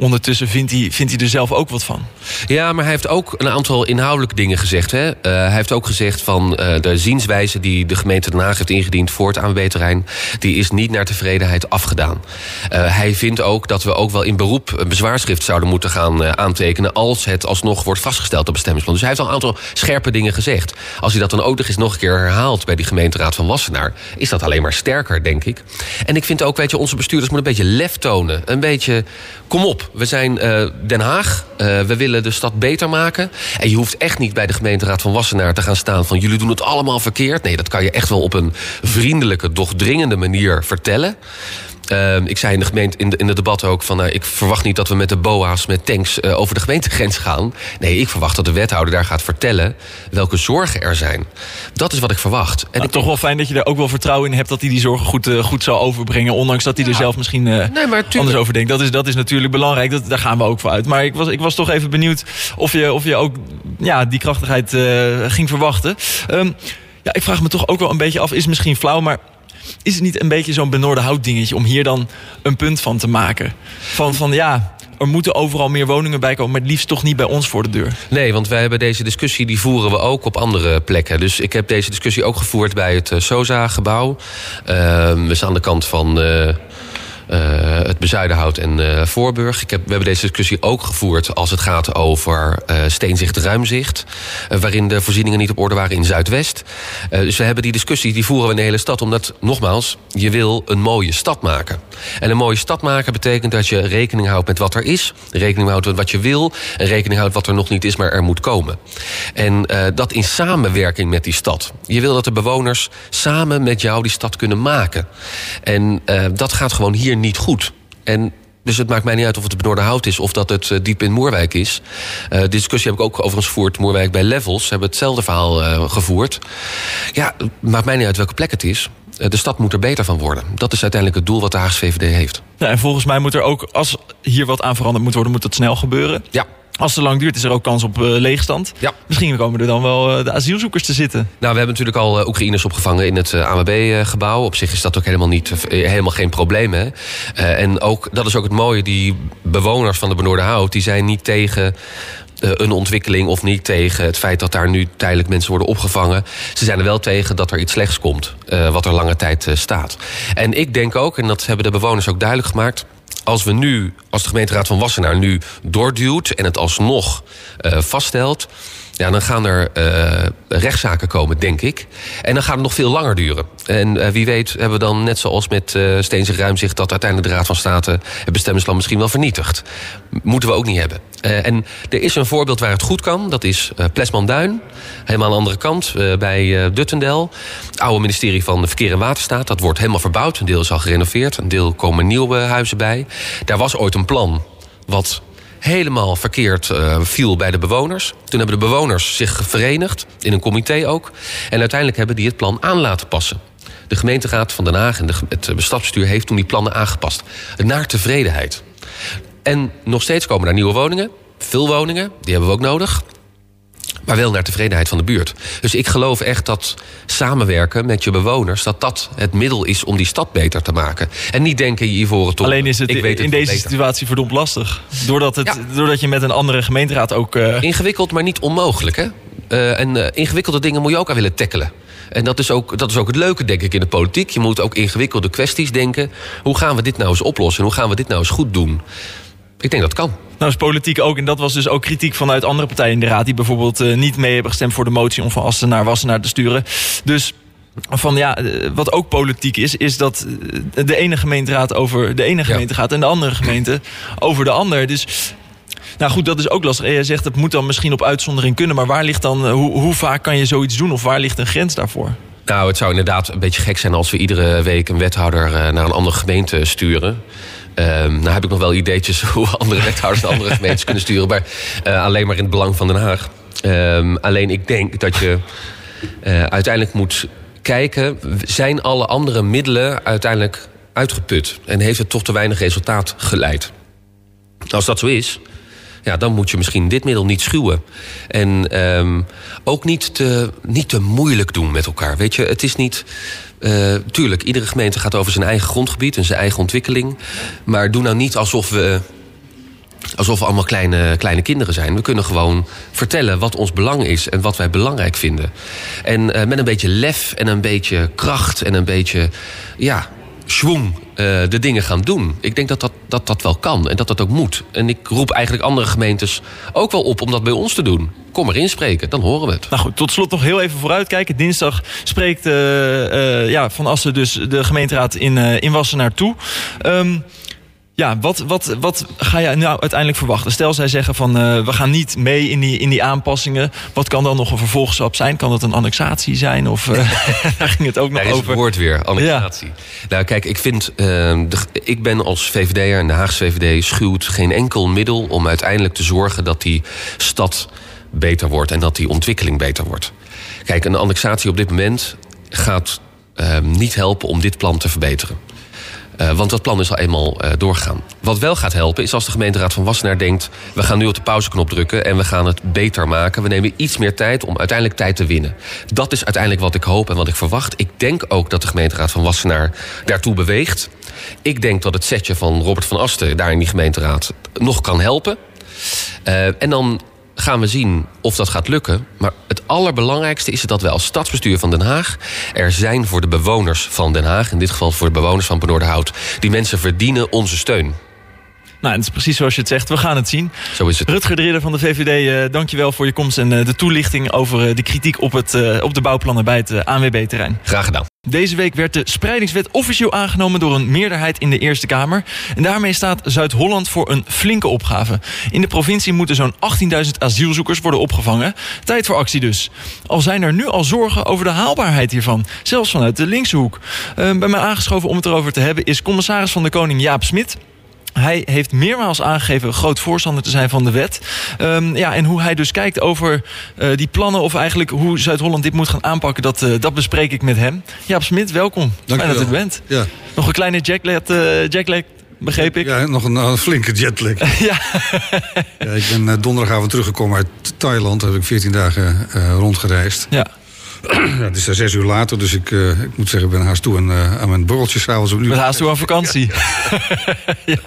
Speaker 2: ondertussen vindt hij, vindt hij er zelf ook wat van.
Speaker 3: Ja, maar hij heeft ook een aantal inhoudelijke dingen gezegd. Hè? Uh, hij heeft ook gezegd van... Uh, de zienswijze die de gemeente Den Haag heeft ingediend voor het ANWB-terrein... die is niet naar tevredenheid afgedaan. Uh, hij vindt ook dat we ook wel in beroep een bezwaarschrift zouden moeten gaan uh, aantekenen... als het alsnog wordt vastgesteld op bestemmingsplan. Dus hij heeft al een aantal scherpe dingen gezegd. Als hij dat dan ook nog eens nog een keer herhaalt bij die gemeenteraad van Wassenaar... is dat alleen maar sterker, denk ik. En ik vind ook, weet je, onze bestuurders moeten een beetje lef tonen. Een beetje, kom op, we zijn Den Haag, we willen de stad beter maken. En je hoeft echt niet bij de gemeenteraad van Wassenaar te gaan staan... van jullie doen het allemaal verkeerd. Nee, dat kan je echt wel op een vriendelijke, doch dringende manier vertellen. Uh, ik zei in, de gemeente, in, de, in het debat ook van... Uh, ik verwacht niet dat we met de BOA's, met tanks uh, over de gemeentegrens gaan. Nee, ik verwacht dat de wethouder daar gaat vertellen... welke zorgen er zijn. Dat is wat ik verwacht. En
Speaker 2: nou,
Speaker 3: ik,
Speaker 2: toch wel fijn dat je er ook wel vertrouwen in hebt... dat hij die zorgen goed, uh, goed zal overbrengen. Ondanks dat hij ja. er zelf misschien nee, anders over denkt. Dat is, dat is natuurlijk belangrijk. Dat, daar gaan we ook voor uit. Maar ik was, ik was toch even benieuwd of je, of je ook ja, die krachtigheid ging verwachten. Um, ja, ik vraag me toch ook wel een beetje af, is misschien flauw, maar is het niet een beetje zo'n benoorde hout dingetje om hier dan een punt van te maken? Van, van ja, er moeten overal meer woningen bij komen, maar het liefst toch niet bij ons voor de deur.
Speaker 3: Nee, want wij hebben deze discussie, die voeren we ook op andere plekken. Dus ik heb deze discussie ook gevoerd bij het SOZA-gebouw. Uh, we staan aan de kant van... Uh, het Bezuidenhout en uh, Voorburg. Ik heb, we hebben deze discussie ook gevoerd als het gaat over uh, steenzicht ruimzicht. waarin de voorzieningen niet op orde waren in Zuidwest. dus we hebben die discussie, die voeren we in de hele stad. Omdat, nogmaals, je wil een mooie stad maken. En een mooie stad maken betekent dat je rekening houdt met wat er is. Rekening houdt met wat je wil. En rekening houdt wat er nog niet is, maar er moet komen. En dat in samenwerking met die stad. Je wil dat de bewoners samen met jou die stad kunnen maken. En dat gaat gewoon hier niet goed. En dus het maakt mij niet uit of het Benoorde Hout is of dat het uh, diep in Moerwijk is. Uh, discussie heb ik ook overigens gevoerd. Moerwijk bij Levels. Ze hebben hetzelfde verhaal uh, gevoerd. Ja, het maakt mij niet uit welke plek het is. de stad moet er beter van worden. Dat is uiteindelijk het doel wat de Haagse VVD heeft.
Speaker 2: Ja, en volgens mij moet er ook, als hier wat aan veranderd moet worden, moet dat snel gebeuren.
Speaker 3: Ja.
Speaker 2: Als het lang duurt, is er ook kans op uh, leegstand.
Speaker 3: Ja.
Speaker 2: Misschien komen er dan wel uh, de asielzoekers te zitten.
Speaker 3: Nou, we hebben natuurlijk al uh, Oekraïners opgevangen in het AMB-gebouw. Op zich is dat ook helemaal, niet, helemaal geen probleem. Hè? en ook, dat is ook het mooie, die bewoners van de Benoorde Hout... die zijn niet tegen eh, een ontwikkeling of niet tegen het feit dat daar nu tijdelijk mensen worden opgevangen. Ze zijn er wel tegen dat er iets slechts komt, wat er lange tijd staat. En ik denk ook, en dat hebben de bewoners ook duidelijk gemaakt als we nu, als de gemeenteraad van Wassenaar nu doorduwt en het alsnog uh, vaststelt. Ja, dan gaan er uh, rechtszaken komen, denk ik. En dan gaat het nog veel langer duren. En uh, wie weet hebben we dan, net zoals met uh, Steens en Ruimzicht... dat uiteindelijk de Raad van State het bestemmingsplan misschien wel vernietigt. Moeten we ook niet hebben. en er is een voorbeeld waar het goed kan. Dat is Plesman-Duin. Helemaal aan de andere kant, bij Duttendel. Het oude ministerie van Verkeer en Waterstaat. Dat wordt helemaal verbouwd. Een deel is al gerenoveerd. Een deel komen nieuwe huizen bij. Daar was ooit een plan wat helemaal verkeerd uh, viel bij de bewoners. Toen hebben de bewoners zich verenigd, in een comité ook. En uiteindelijk hebben die het plan aan laten passen. De gemeenteraad van Den Haag en het bestuur heeft toen die plannen aangepast. Naar tevredenheid. En nog steeds komen daar nieuwe woningen. Veel woningen, die hebben we ook nodig maar wel naar tevredenheid van de buurt. Dus ik geloof echt dat samenwerken met je bewoners... dat dat het middel is om die stad beter te maken. En niet denken je hiervoor het
Speaker 2: Alleen is het,
Speaker 3: ik weet
Speaker 2: in deze beter. situatie verdomd lastig. Doordat, het, ja. doordat je met een andere gemeenteraad ook... Uh...
Speaker 3: Ingewikkeld, maar niet onmogelijk, hè? Uh, en uh, ingewikkelde dingen moet je ook aan willen tackelen. En dat is, ook, dat is ook het leuke, denk ik, in de politiek. Je moet ook ingewikkelde kwesties denken. Hoe gaan we dit nou eens oplossen? Hoe gaan we dit nou eens goed doen? Ik denk dat kan.
Speaker 2: Nou is politiek ook, en dat was dus ook kritiek vanuit andere partijen in de raad... die bijvoorbeeld uh, niet mee hebben gestemd voor de motie om van Assen naar Wassenaar te sturen. Dus van ja, wat ook politiek is, is dat de ene gemeenteraad over de ene gemeente ja. gaat... en de andere gemeente over de ander. Dus nou goed, dat is ook lastig. En jij zegt, het moet dan misschien op uitzondering kunnen... maar waar ligt dan, hoe, hoe vaak kan je zoiets doen of waar ligt een grens daarvoor?
Speaker 3: Nou, het zou inderdaad een beetje gek zijn als we iedere week een wethouder naar een andere gemeente sturen. Um, nou heb ik nog wel ideetjes hoe andere wethouders de andere gemeentes kunnen sturen. Maar uh, alleen maar in het belang van Den Haag. Um, alleen ik denk dat je uh, uiteindelijk moet kijken... zijn alle andere middelen uiteindelijk uitgeput? En heeft het toch te weinig resultaat geleid? Als dat zo is, ja, dan moet je misschien dit middel niet schuwen. En um, ook niet te, niet te moeilijk doen met elkaar. Weet je, het is niet. Uh, tuurlijk, iedere gemeente gaat over zijn eigen grondgebied en zijn eigen ontwikkeling. Maar doe nou niet alsof we. Alsof we allemaal kleine, kleine kinderen zijn. We kunnen gewoon vertellen wat ons belang is en wat wij belangrijk vinden. En uh, met een beetje lef en een beetje kracht en een beetje ja, schwung uh, de dingen gaan doen. Ik denk dat dat, dat dat wel kan en dat dat ook moet. En ik roep eigenlijk andere gemeentes ook wel op om dat bij ons te doen. Kom maar inspreken, dan horen we het.
Speaker 2: Nou goed, tot slot nog heel even vooruitkijken. Dinsdag spreekt uh, uh, ja, Van Assen dus de gemeenteraad in, in Wassenaar toe. Um, ja, wat, wat, wat ga je nou uiteindelijk verwachten? Stel zij zeggen van uh, we gaan niet mee in die, in die aanpassingen. Wat kan dan nog een vervolgstap zijn? Kan dat een annexatie zijn? Of uh, daar ging het ook nog
Speaker 3: Daar
Speaker 2: over?
Speaker 3: het woord weer, annexatie. Ja. Nou kijk, ik vind, uh, de, ik ben als VVD'er en de Haagse VVD schuwt geen enkel middel om uiteindelijk te zorgen dat die stad beter wordt en dat die ontwikkeling beter wordt. Kijk, een annexatie op dit moment gaat niet helpen om dit plan te verbeteren. Uh, want dat plan is al eenmaal uh, doorgegaan. Wat wel gaat helpen is als de gemeenteraad van Wassenaar denkt... we gaan nu op de pauzeknop drukken en we gaan het beter maken. We nemen iets meer tijd om uiteindelijk tijd te winnen. Dat is uiteindelijk wat ik hoop en wat ik verwacht. Ik denk ook dat de gemeenteraad van Wassenaar daartoe beweegt. Ik denk dat het setje van Robert van Asten daar in die gemeenteraad nog kan helpen. Uh, en dan gaan we zien of dat gaat lukken. Maar het allerbelangrijkste is dat wij als stadsbestuur van Den Haag er zijn voor de bewoners van Den Haag. In dit geval voor de bewoners van Benoorderhout. Die mensen verdienen onze steun.
Speaker 2: Nou, het is precies zoals je het zegt. We gaan het zien.
Speaker 3: Zo is het.
Speaker 2: Rutger de Ridder van de VVD, uh, dankjewel voor je komst en uh, de toelichting over uh, de kritiek op, het, op de bouwplannen bij het ANWB-terrein.
Speaker 3: Graag gedaan.
Speaker 2: Deze week werd de spreidingswet officieel aangenomen door een meerderheid in de Eerste Kamer. En daarmee staat Zuid-Holland voor een flinke opgave. In de provincie moeten zo'n 18.000 asielzoekers worden opgevangen. Tijd voor actie dus. Al zijn er nu al zorgen over de haalbaarheid hiervan. Zelfs vanuit de linkse hoek. bij mij aangeschoven om het erover te hebben is commissaris van de Koning Jaap Smit. Hij heeft meermaals aangegeven groot voorstander te zijn van de wet. Um, ja, en hoe hij dus kijkt over uh, die plannen... of eigenlijk hoe Zuid-Holland dit moet gaan aanpakken... dat, uh, dat bespreek ik met hem. Jaap Smit, welkom.
Speaker 4: Dank
Speaker 2: Fijn dat u bent.
Speaker 4: Ja.
Speaker 2: Nog een kleine jacklag, uh, begreep ik.
Speaker 4: Ja, nog een, een flinke jetlag.
Speaker 2: ja.
Speaker 4: ja, ik ben donderdagavond teruggekomen uit Thailand. Daar heb ik 14 dagen rondgereisd.
Speaker 2: Ja.
Speaker 4: Het is er zes uur later, dus ik, uh, ik moet zeggen, ik ben haast toe aan, uh, aan mijn borreltjes s'avonds.
Speaker 2: Ik ben haast toe aan vakantie. ja.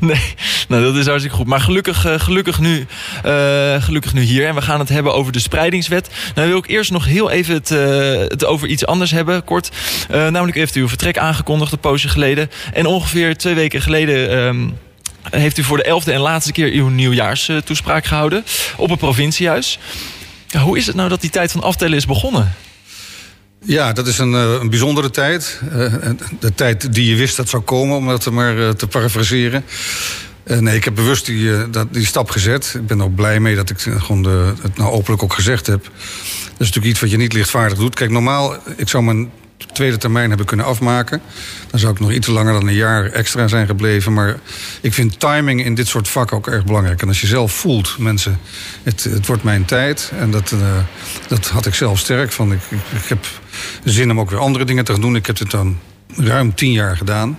Speaker 2: Nee, nou dat is hartstikke goed. Maar gelukkig, uh, gelukkig, nu, gelukkig nu hier. En we gaan het hebben over de spreidingswet. Nou wil ik eerst nog heel even het, het over iets anders hebben, kort. namelijk heeft u uw vertrek aangekondigd een poosje geleden. En ongeveer twee weken geleden... Ehm, heeft u voor de elfde en laatste keer uw nieuwjaarstoespraak gehouden op het provinciehuis. Hoe is het nou dat die tijd van aftellen is begonnen?
Speaker 4: Ja, dat is een, eh, een bijzondere tijd. Uh, de tijd die je wist dat zou komen, om dat maar uh, te parafraseren. nee, ik heb bewust die, die stap gezet. Ik ben er ook blij mee dat ik gewoon de, het nou openlijk ook gezegd heb. Dat is natuurlijk iets wat je niet lichtvaardig doet. Kijk, normaal, ik zou mijn tweede termijn hebben kunnen afmaken. Dan zou ik nog iets langer dan een jaar extra zijn gebleven. Maar ik vind timing in dit soort vakken ook erg belangrijk. En als je zelf voelt, mensen, het, het wordt mijn tijd. En dat, uh, dat had ik zelf sterk van. Ik, ik, heb zin om ook weer andere dingen te gaan doen. Ik heb dit dan ruim tien jaar gedaan.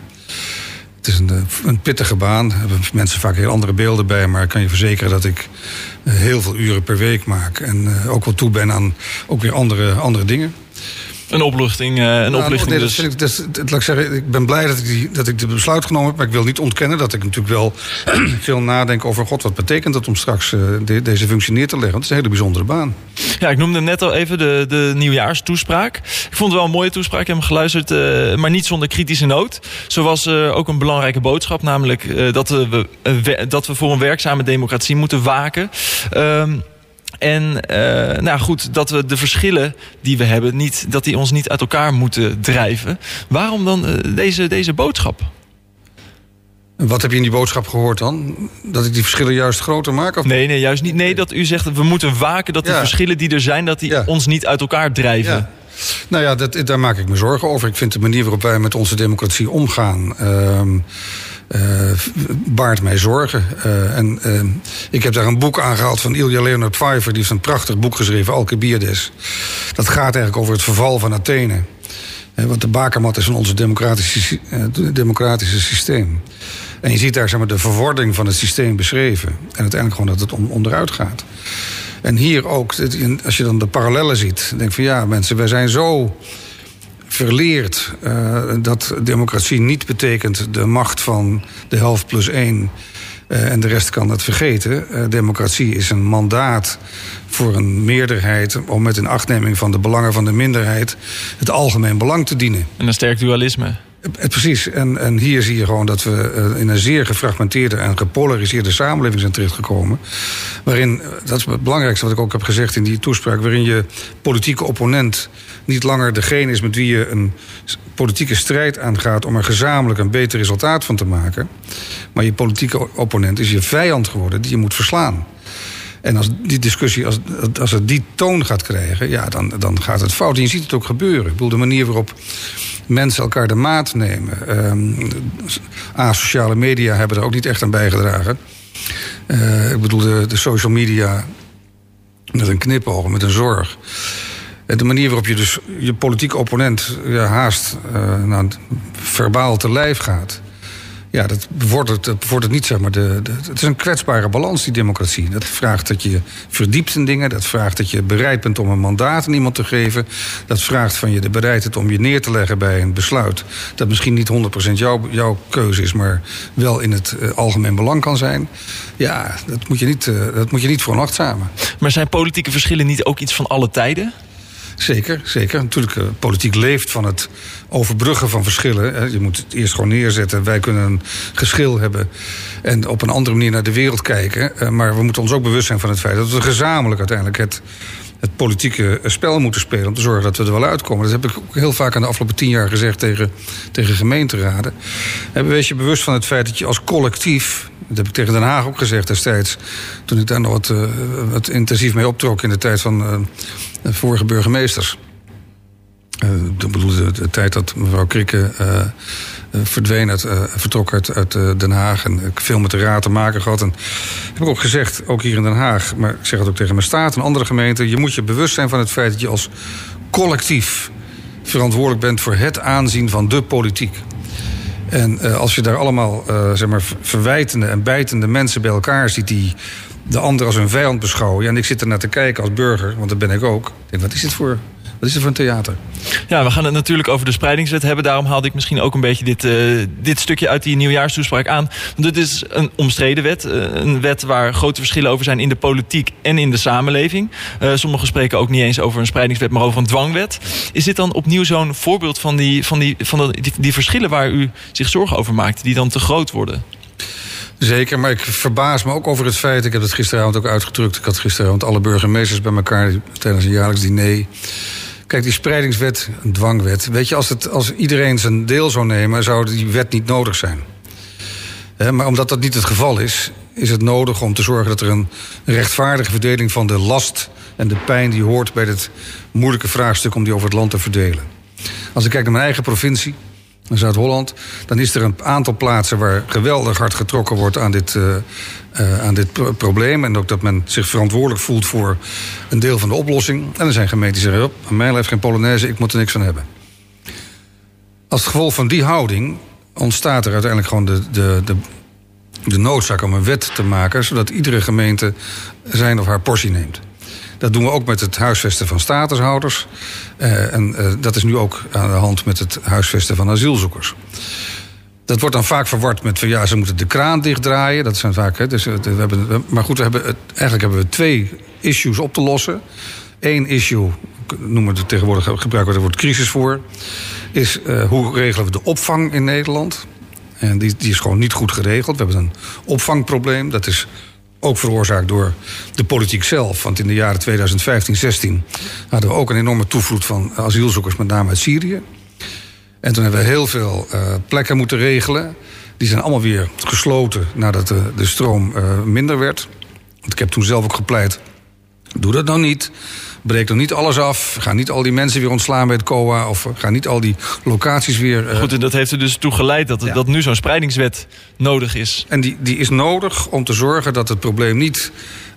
Speaker 4: Het is een, een pittige baan. Er hebben mensen vaak heel andere beelden bij. Maar ik kan je verzekeren dat ik heel veel uren per week maak. En ook wel toe ben aan ook weer andere, andere dingen.
Speaker 2: Een opluchting. Uh, een
Speaker 4: nou,
Speaker 2: opluchting
Speaker 4: nee,
Speaker 2: dus.
Speaker 4: dat ik, dat, dat, laat ik, zeggen, ik ben blij dat ik, die, dat ik dit besluit genomen heb. Maar ik wil niet ontkennen dat ik natuurlijk wel veel nadenk over... God, wat betekent dat om straks de, deze functie neer te leggen? Want het is een hele bijzondere baan.
Speaker 2: Ja, ik noemde net al even de, de nieuwjaarstoespraak. Ik vond het wel een mooie toespraak. Ik heb hem geluisterd, uh, maar niet zonder kritische noot. Zo was ook een belangrijke boodschap. Namelijk dat, we, dat we voor een werkzame democratie moeten waken. Um, en uh, nou goed, dat we de verschillen die we hebben, niet, dat die ons niet uit elkaar moeten drijven. Waarom dan uh, deze, deze boodschap?
Speaker 4: Wat heb je in die boodschap gehoord dan? Dat ik die verschillen juist groter maak? Of?
Speaker 2: Nee, nee, juist niet. Nee, dat u zegt we moeten waken dat de verschillen die er zijn, dat die ja. ons niet uit elkaar drijven.
Speaker 4: Ja. Nou ja, dat, daar maak ik me zorgen over. Ik vind de manier waarop wij met onze democratie omgaan. Uh, baart mij zorgen. Uh, en uh, ik heb daar een boek aangehaald van Ilja Leonard Pfeiffer. Die heeft een prachtig boek geschreven, Alcibiades. Dat gaat eigenlijk over het verval van Athene. wat de bakermat is van ons democratische, democratische systeem. En je ziet daar zeg maar, de verwording van het systeem beschreven. En uiteindelijk gewoon dat het onderuit gaat. En hier ook, als je dan de parallellen ziet, denk van ja, mensen, wij zijn zo verleerd uh, dat democratie niet betekent de macht van de helft plus één. Uh, en de rest kan dat vergeten. Uh, democratie is een mandaat voor een meerderheid om met een achtneming van de belangen van de minderheid het algemeen belang te dienen.
Speaker 2: En een sterk dualisme.
Speaker 4: Precies, en, en hier zie je gewoon dat we in een zeer gefragmenteerde en gepolariseerde samenleving zijn terechtgekomen. Waarin, dat is het belangrijkste wat ik ook heb gezegd in die toespraak, waarin je politieke opponent niet langer degene is met wie je een politieke strijd aangaat om er gezamenlijk een beter resultaat van te maken. Maar je politieke opponent is je vijand geworden die je moet verslaan. En als die discussie, als, als het die toon gaat krijgen, ja, dan, dan gaat het fout. En je ziet het ook gebeuren. Ik bedoel, de manier waarop mensen elkaar de maat nemen. Um, asociale media hebben er ook niet echt aan bijgedragen. Uh, ik bedoel, de, de social media met een knipoog, met een zorg. De manier waarop je dus je politieke opponent ja, haast uh, verbaal te lijf gaat. Ja, dat bevordert, dat bevordert niet, zeg maar, de, de, het is een kwetsbare balans, die democratie. Dat vraagt dat je verdiept in dingen. Dat vraagt dat je bereid bent om een mandaat aan iemand te geven. Dat vraagt van je de bereidheid om je neer te leggen bij een besluit. Dat misschien niet 100% jouw, jouw keuze is, maar wel in het uh, algemeen belang kan zijn. Ja, dat moet je niet, uh, dat moet je niet veronachtzamen.
Speaker 2: Maar zijn politieke verschillen niet ook iets van alle tijden?
Speaker 4: Zeker, zeker. Natuurlijk, uh, politiek leeft van het overbruggen van verschillen. Hè. Je moet het eerst gewoon neerzetten. Wij kunnen een geschil hebben en op een andere manier naar de wereld kijken. Uh, maar we moeten ons ook bewust zijn van het feit dat we gezamenlijk uiteindelijk het, het politieke spel moeten spelen. Om te zorgen dat we er wel uitkomen. Dat heb ik ook heel vaak aan de afgelopen tien jaar gezegd tegen, tegen gemeenteraden. En wees je bewust van het feit dat je als collectief. Dat heb ik tegen Den Haag ook gezegd destijds. Toen ik daar nog wat, uh, wat intensief mee optrok in de tijd van de vorige burgemeesters. Uh, ik bedoel, de, tijd dat mevrouw Krikke uh, uh, verdween uit, vertrok uit, Den Haag. En ik veel met de raad te maken gehad. En heb ik ook gezegd, ook hier in Den Haag, maar ik zeg het ook tegen mijn staat en andere gemeenten. Je moet je bewust zijn van het feit dat je als collectief verantwoordelijk bent voor het aanzien van de politiek. En als je daar allemaal zeg maar, verwijtende en bijtende mensen bij elkaar ziet die de ander als een vijand beschouwen. En ik zit er naar te kijken als burger, want dat ben ik ook. Ik denk, wat is dit voor Wat is er voor een theater?
Speaker 2: Ja, we gaan het natuurlijk over de spreidingswet hebben. Daarom haalde ik misschien ook een beetje dit, uh, dit stukje uit die nieuwjaarstoespraak aan. Want dit is een omstreden wet. Uh, een wet waar grote verschillen over zijn in de politiek en in de samenleving. Uh, sommigen spreken ook niet eens over een spreidingswet, maar over een dwangwet. Is dit dan opnieuw zo'n voorbeeld van, die, van, die, van die, die verschillen waar u zich zorgen over maakt, die dan te groot worden?
Speaker 4: Zeker, maar ik verbaas me ook over het feit... ik heb het gisteravond ook uitgedrukt... ik had gisteravond alle burgemeesters bij elkaar... tijdens een jaarlijks diner... Kijk, die spreidingswet, een dwangwet... weet je, als, het, als iedereen zijn deel zou nemen... zou die wet niet nodig zijn. maar omdat dat niet het geval is... is het nodig om te zorgen dat er een rechtvaardige verdeling... van de last en de pijn die hoort bij het moeilijke vraagstuk... om die over het land te verdelen. Als ik kijk naar mijn eigen provincie in Zuid-Holland... dan is er een aantal plaatsen waar geweldig hard getrokken wordt aan dit, uh, uh, aan dit probleem. En ook dat men zich verantwoordelijk voelt voor een deel van de oplossing. En er zijn gemeenten die zeggen, aan mij heeft geen Polonaise, ik moet er niks van hebben. Als gevolg van die houding ontstaat er uiteindelijk gewoon de, de, de, de noodzaak om een wet te maken... zodat iedere gemeente zijn of haar portie neemt. Dat doen we ook met het huisvesten van statushouders. Uh, en uh, dat is nu ook aan de hand met het huisvesten van asielzoekers. Dat wordt dan vaak verward met van ja, ze moeten de kraan dichtdraaien. Dat zijn vaak. Hè, dus, we hebben, maar goed, we hebben, eigenlijk hebben we twee issues op te lossen. Eén issue, noemen we het tegenwoordig, gebruiken we het woord crisis voor. Is hoe regelen we de opvang in Nederland? En die, die is gewoon niet goed geregeld. We hebben een opvangprobleem. Dat is ook veroorzaakt door de politiek zelf. Want in de jaren 2015, 16 hadden we ook een enorme toevloed van asielzoekers, met name uit Syrië. En toen hebben we heel veel uh, plekken moeten regelen. Die zijn allemaal weer gesloten nadat de, de stroom uh, minder werd. Want ik heb toen zelf ook gepleit. Doe dat nou niet. Breek dan niet alles af. Ga niet al die mensen weer ontslaan bij het COA. Of ga niet al die locaties weer.
Speaker 2: Uh... Goed, en dat heeft er dus toe geleid dat, ja. dat nu zo'n spreidingswet nodig is.
Speaker 4: En die, die is nodig om te zorgen dat het probleem niet.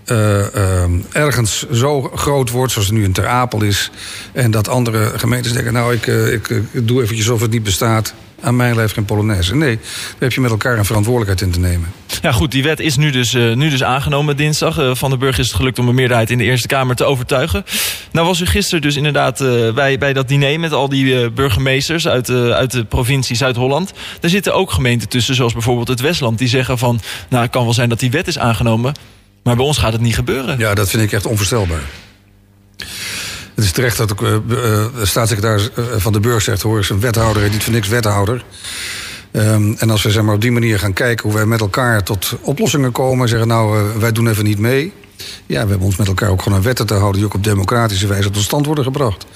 Speaker 4: Uh, uh, ergens zo groot wordt, zoals het nu in Ter Apel is. En dat andere gemeentes denken: Nou, ik, uh, ik, ik doe eventjes of het niet bestaat aan mijn lijf geen Polonaise. Nee, daar heb je met elkaar een verantwoordelijkheid in te nemen.
Speaker 2: Ja goed, die wet is nu dus, nu dus aangenomen dinsdag. Van de Burg is het gelukt om een meerderheid in de Eerste Kamer te overtuigen. Nou was u gisteren dus inderdaad bij, bij dat diner met al die burgemeesters uit, uit de provincie Zuid-Holland. Daar zitten ook gemeenten tussen, zoals bijvoorbeeld het Westland, die zeggen van, nou het kan wel zijn dat die wet is aangenomen, maar bij ons gaat het niet gebeuren.
Speaker 4: Ja, dat vind ik echt onvoorstelbaar. Het is terecht dat ook, uh, de staatssecretaris van de Burg zegt... hoor, is een wethouder en niet voor niks wethouder. Um, en als we zeg maar, op die manier gaan kijken hoe wij met elkaar tot oplossingen komen... zeggen nou, uh, wij doen even niet mee... Ja, we hebben ons met elkaar ook gewoon aan wetten te houden... die ook op democratische wijze tot stand worden gebracht.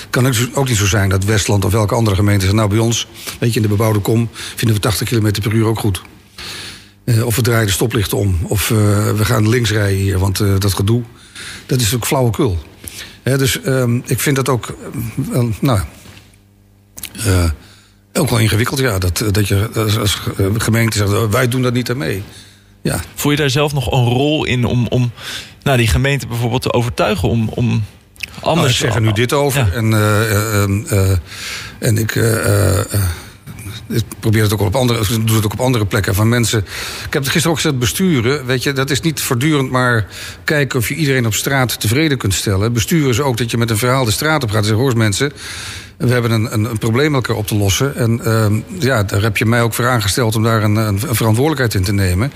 Speaker 4: Het kan ook niet zo zijn dat Westland of welke andere gemeente zegt... nou, bij ons, weet je, in de bebouwde kom... vinden we 80 km per uur ook goed. Uh, of we draaien de stoplichten om. Of uh, we gaan links rijden hier, want uh, dat gedoe... dat is ook flauwekul. He, dus um, ik vind dat ook, nou, ook wel ingewikkeld. Ja, dat, dat je als, als gemeente zegt, wij doen dat niet aan mee. Ja.
Speaker 2: Voel je daar zelf nog een rol in om, om nou, die gemeente bijvoorbeeld te overtuigen om, om anders...
Speaker 4: Nou, ik zeg er nu dit over. Ja. En, en ik ik probeer het ook op andere, doe het ook op andere plekken van mensen. Ik heb het gisteren ook gezegd, besturen. Weet je, dat is niet voortdurend maar kijken of je iedereen op straat tevreden kunt stellen. Besturen is ook dat je met een verhaal de straat op gaat en zegt: hoor mensen. We hebben een, een, een probleem elkaar op te lossen. En uh, ja, daar heb je mij ook voor aangesteld om daar een, een, verantwoordelijkheid in te nemen.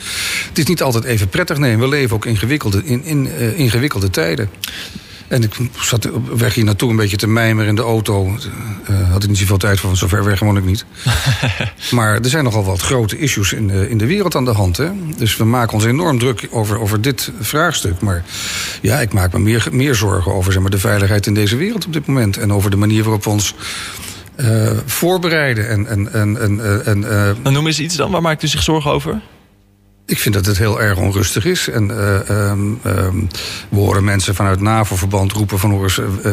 Speaker 4: Het is niet altijd even prettig. Nee, we leven ook ingewikkelde, in, in uh, ingewikkelde tijden. En ik zat op weg hier naartoe een beetje te mijmeren in de auto. Uh, had ik niet zoveel tijd voor, want zover weg woon ik niet. maar er zijn nogal wat grote issues in de, in de wereld aan de hand. Hè? Dus we maken ons enorm druk over, over dit vraagstuk. Maar ja, ik maak me meer, meer zorgen over zeg maar, de veiligheid in deze wereld op dit moment. En over de manier waarop we ons uh, voorbereiden. En, en, en, en, en,
Speaker 2: uh, noem eens iets dan, waar maakt u zich zorgen over?
Speaker 4: Ik vind dat het heel erg onrustig is. En uh, um, um, we horen mensen vanuit NAVO-verband roepen van... Hoor, uh,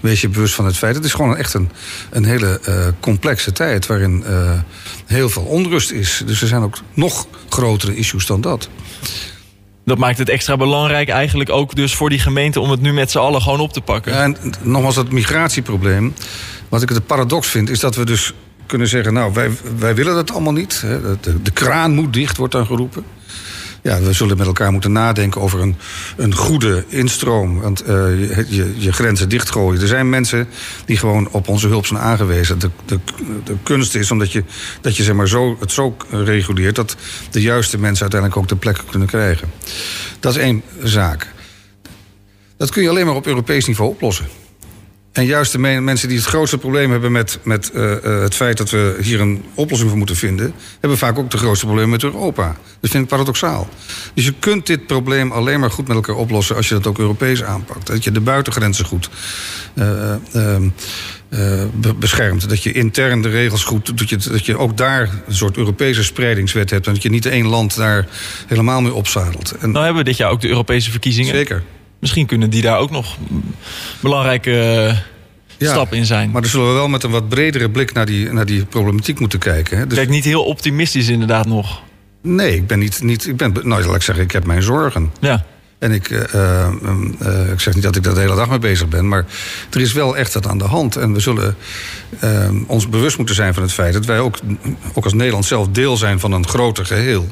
Speaker 4: wees je bewust van het feit. Het is gewoon echt een, een hele uh, complexe tijd... waarin heel veel onrust is. Dus er zijn ook nog grotere issues dan dat.
Speaker 2: Dat maakt het extra belangrijk eigenlijk ook dus voor die gemeente... om het nu met z'n allen gewoon op te pakken.
Speaker 4: Ja, en nogmaals, dat migratieprobleem... wat ik het paradox vind, is dat we dus kunnen zeggen... nou, wij, wij willen dat allemaal niet. De, de, de kraan moet dicht, wordt dan geroepen. ja, we zullen met elkaar moeten nadenken over een, een goede instroom. Want uh, je, je, grenzen dichtgooien. Er zijn mensen die gewoon op onze hulp zijn aangewezen. De, de, de kunst is omdat je, dat je zeg maar zo, het zo reguleert dat de juiste mensen uiteindelijk ook de plekken kunnen krijgen. Dat is één zaak. Dat kun je alleen maar op Europees niveau oplossen. En juist de mensen die het grootste probleem hebben met, met uh, uh, het feit dat we hier een oplossing voor moeten vinden, hebben vaak ook de grootste problemen met Europa. Dat vind ik paradoxaal. Dus je kunt dit probleem alleen maar goed met elkaar oplossen als je dat ook Europees aanpakt. Dat je de buitengrenzen goed uh, beschermt. Dat je intern de regels goed doet. Dat je, dat je ook daar een soort Europese spreidingswet hebt. En dat je niet één land daar helemaal mee opzadelt. En
Speaker 2: nou hebben we dit jaar ook de Europese verkiezingen.
Speaker 4: Zeker.
Speaker 2: Misschien kunnen die daar ook nog belangrijke ja, stap in zijn.
Speaker 4: Maar dan zullen we wel met een wat bredere blik naar die, naar die problematiek moeten kijken. Hè.
Speaker 2: Dus... Kijk, niet heel optimistisch inderdaad nog.
Speaker 4: Nee, ik ben niet. niet ik ben, nou, laat ik zeggen, ik heb mijn zorgen.
Speaker 2: Ja.
Speaker 4: En ik, uh, uh, ik zeg niet dat ik daar de hele dag mee bezig ben, maar er is wel echt wat aan de hand. En we zullen ons bewust moeten zijn van het feit dat wij ook, ook als Nederland zelf deel zijn van een groter geheel.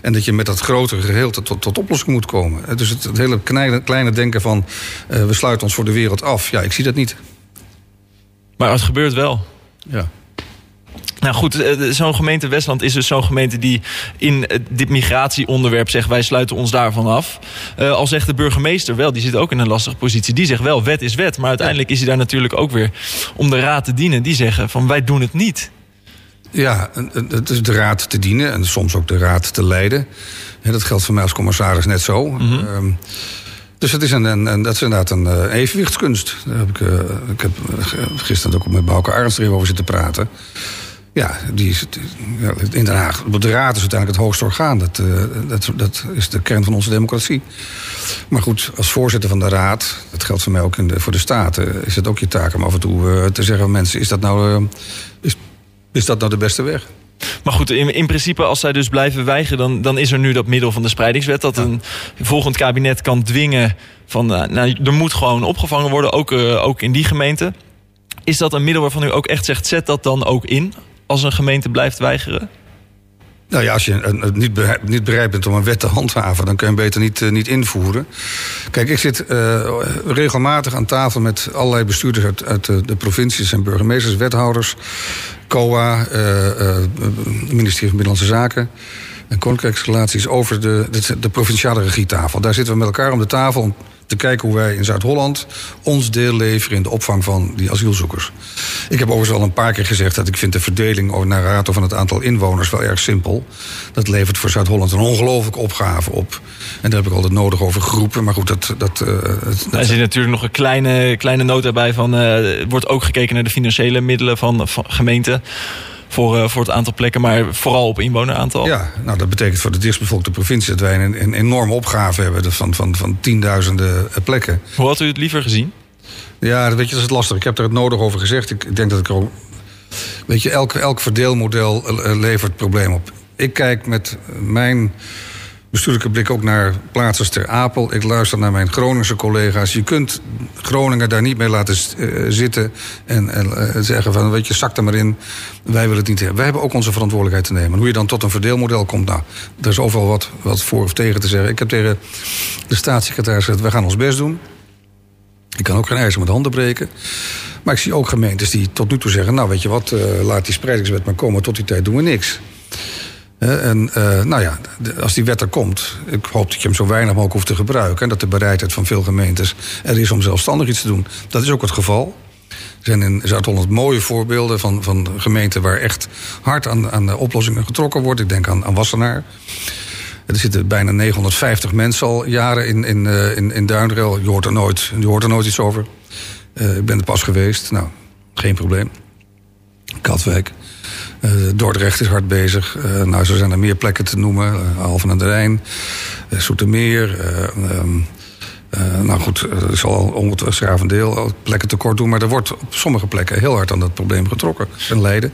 Speaker 4: En dat je met dat grotere geheel tot, tot, oplossing moet komen. Dus het, het hele kleine, kleine denken van we sluiten ons voor de wereld af, ja, ik zie dat niet.
Speaker 2: Maar het gebeurt wel.
Speaker 4: Ja.
Speaker 2: Nou goed, eh, zo'n gemeente Westland is dus zo'n gemeente die in dit migratieonderwerp zegt... wij sluiten ons daarvan af. Uh, al zegt de burgemeester wel, die zit ook in een lastige positie. Die zegt wel, wet is wet. Maar uiteindelijk is hij daar natuurlijk ook weer om de raad te dienen. Die zeggen van, wij doen het niet.
Speaker 4: Ja, het is de raad te dienen en soms ook de raad te leiden. Dat geldt voor mij als commissaris net zo. Mm -hmm. Dus het is, een, dat is inderdaad een evenwichtskunst. Daar heb ik, uh, ik heb gisteren ook met Bouke Arends er over zitten praten. Ja, die is, ja, in Den Haag. De Raad is uiteindelijk het hoogste orgaan. Dat, uh, dat, dat is de kern van onze democratie. Maar goed, als voorzitter van de Raad, dat geldt voor mij ook in de, voor de Staten, is het ook je taak om af en toe te zeggen: mensen, is dat nou, is, is dat nou de beste weg?
Speaker 2: Maar goed, in, in, principe, als zij dus blijven weigeren... Dan, dan is er nu dat middel van de spreidingswet... dat een volgend kabinet kan dwingen van... nou, er moet gewoon opgevangen worden, ook, uh, ook in die gemeente. Is dat een middel waarvan u ook echt zegt... zet dat dan ook in als een gemeente blijft weigeren?
Speaker 4: Nou ja, als je niet, bereid, niet bereid bent om een wet te handhaven, dan kun je beter niet, uh, niet invoeren. Kijk, ik zit uh, regelmatig aan tafel met allerlei bestuurders uit, uit de, provincies en burgemeesters, wethouders, COA, het ministerie van Binnenlandse Zaken en Koninkrijksrelaties over de, de, de provinciale regietafel. Daar zitten we met elkaar om de tafel om te kijken hoe wij in Zuid-Holland ons deel leveren in de opvang van die asielzoekers. Ik heb overigens al een paar keer gezegd dat ik vind de verdeling naar rato van het aantal inwoners wel erg simpel. Dat levert voor Zuid-Holland een ongelooflijke opgave op. En daar heb ik altijd nodig over groepen. Maar goed, dat. dat, uh, dat
Speaker 2: er zit natuurlijk nog een kleine, kleine noot erbij van. Uh, wordt ook gekeken naar de financiële middelen van gemeenten voor, uh, voor het aantal plekken, maar vooral op inwoneraantal.
Speaker 4: Ja, nou dat betekent voor de dichtstbevolkte provincie dat wij een, een enorme opgave hebben van, van, van tienduizenden eh, plekken.
Speaker 2: Hoe had u het liever gezien?
Speaker 4: Ja, weet je, dat is lastig. Ik heb er het nodig over gezegd. Ik denk dat ik er ook. Weet je, elk, elk verdeelmodel eh, levert probleem op. Ik kijk met mijn bestuurlijke blik ook naar plaatsers ter Apel. Ik luister naar mijn Groningse collega's. Je kunt Groningen daar niet mee laten uh, zitten en, en uh, zeggen van weet je, zak er maar in. Wij willen het niet hebben. Wij hebben ook onze verantwoordelijkheid te nemen. hoe je dan tot een verdeelmodel komt, nou, er is overal wat, wat voor of tegen te zeggen. Ik heb tegen de staatssecretaris gezegd, wij gaan ons best doen. Ik kan ook geen ijzer met handen breken. Maar ik zie ook gemeentes die tot nu toe zeggen... nou, weet je wat, uh, laat die spreidingswet maar komen. Tot die tijd doen we niks. En uh, nou ja, als die wet er komt, ik hoop dat je hem zo weinig mogelijk hoeft te gebruiken. En dat de bereidheid van veel gemeentes er is om zelfstandig iets te doen. Dat is ook het geval. Er zijn in Zuid-Holland mooie voorbeelden van, van gemeenten waar echt hard aan, aan de oplossingen getrokken wordt. Ik denk aan, aan Wassenaar. Er zitten bijna 950 mensen al jaren in, in, uh, in, in Duinrel. Je hoort er nooit, je hoort er nooit iets over. Uh, ik ben er pas geweest. Nou, geen probleem. Katwijk. Uh, Dordrecht is hard bezig. Uh, nou, zo zijn er meer plekken te noemen. Uh, Alphen aan de Rijn, Soetermeer. Um, nou goed, er is al ongetwijfeld deel plekken tekort doen. Maar er wordt op sommige plekken heel hard aan dat probleem getrokken. En Leiden.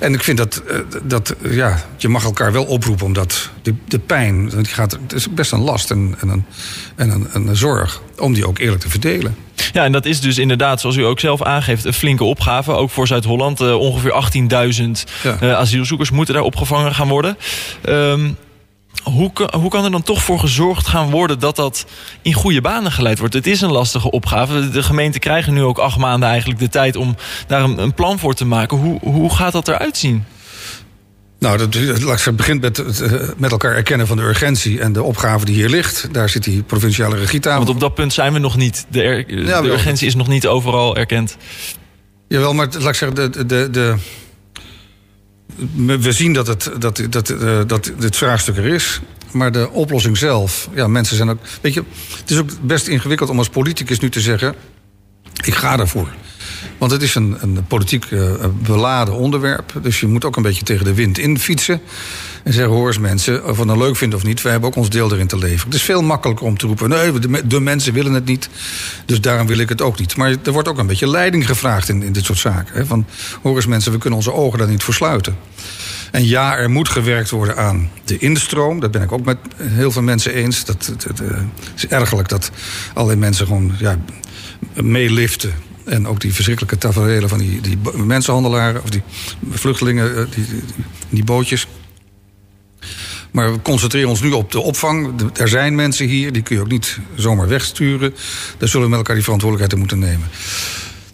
Speaker 4: En ik vind dat, dat ja, je mag elkaar wel oproepen omdat de, de pijn, die gaat, het is best een last en, en, een, en een, een zorg om die ook eerlijk te verdelen.
Speaker 2: Ja, en dat is dus inderdaad, zoals u ook zelf aangeeft, een flinke opgave. Ook voor Zuid-Holland. Uh, ongeveer 18.000 ja. uh, asielzoekers moeten daar opgevangen gaan worden. Um, hoe, hoe kan er dan toch voor gezorgd gaan worden dat dat in goede banen geleid wordt? Het is een lastige opgave. De gemeenten krijgen nu ook acht maanden eigenlijk de tijd om daar een, een plan voor te maken. Hoe, hoe gaat dat eruit zien?
Speaker 4: Nou, dat, het begint met het eh, met elkaar erkennen van de urgentie en de opgave die hier ligt. Daar zit die provinciale regietafel.
Speaker 2: Want op dat punt zijn we nog niet. De, de urgentie is nog niet overal erkend.
Speaker 4: Jawel, maar laat ik zeggen, de, de, de, we zien dat het, dat, dat, uh, dat dit vraagstuk er is. Maar de oplossing zelf, ja, mensen zijn ook. Weet je, het is ook best ingewikkeld om als politicus nu te zeggen: ik ga daarvoor. Want het is een, een politiek uh, beladen onderwerp. Dus je moet ook een beetje tegen de wind in fietsen. En zeggen, hoor eens mensen, of we het nou leuk vinden of niet... wij hebben ook ons deel erin te leveren. Het is veel makkelijker om te roepen... nee, de, mensen willen het niet, dus daarom wil ik het ook niet. Maar er wordt ook een beetje leiding gevraagd in, in dit soort zaken. Hè? Van, hoor eens mensen, we kunnen onze ogen daar niet voor sluiten. En ja, er moet gewerkt worden aan de instroom. Dat ben ik ook met heel veel mensen eens. Dat, het is ergerlijk dat allerlei mensen gewoon ja, meeliften en ook die verschrikkelijke tafereelen van die, die mensenhandelaren... of die vluchtelingen, eh, die, die, bootjes. Maar we concentreren ons nu op de opvang. Er zijn mensen hier, die kun je ook niet zomaar wegsturen. Daar zullen we met elkaar die verantwoordelijkheid in moeten nemen.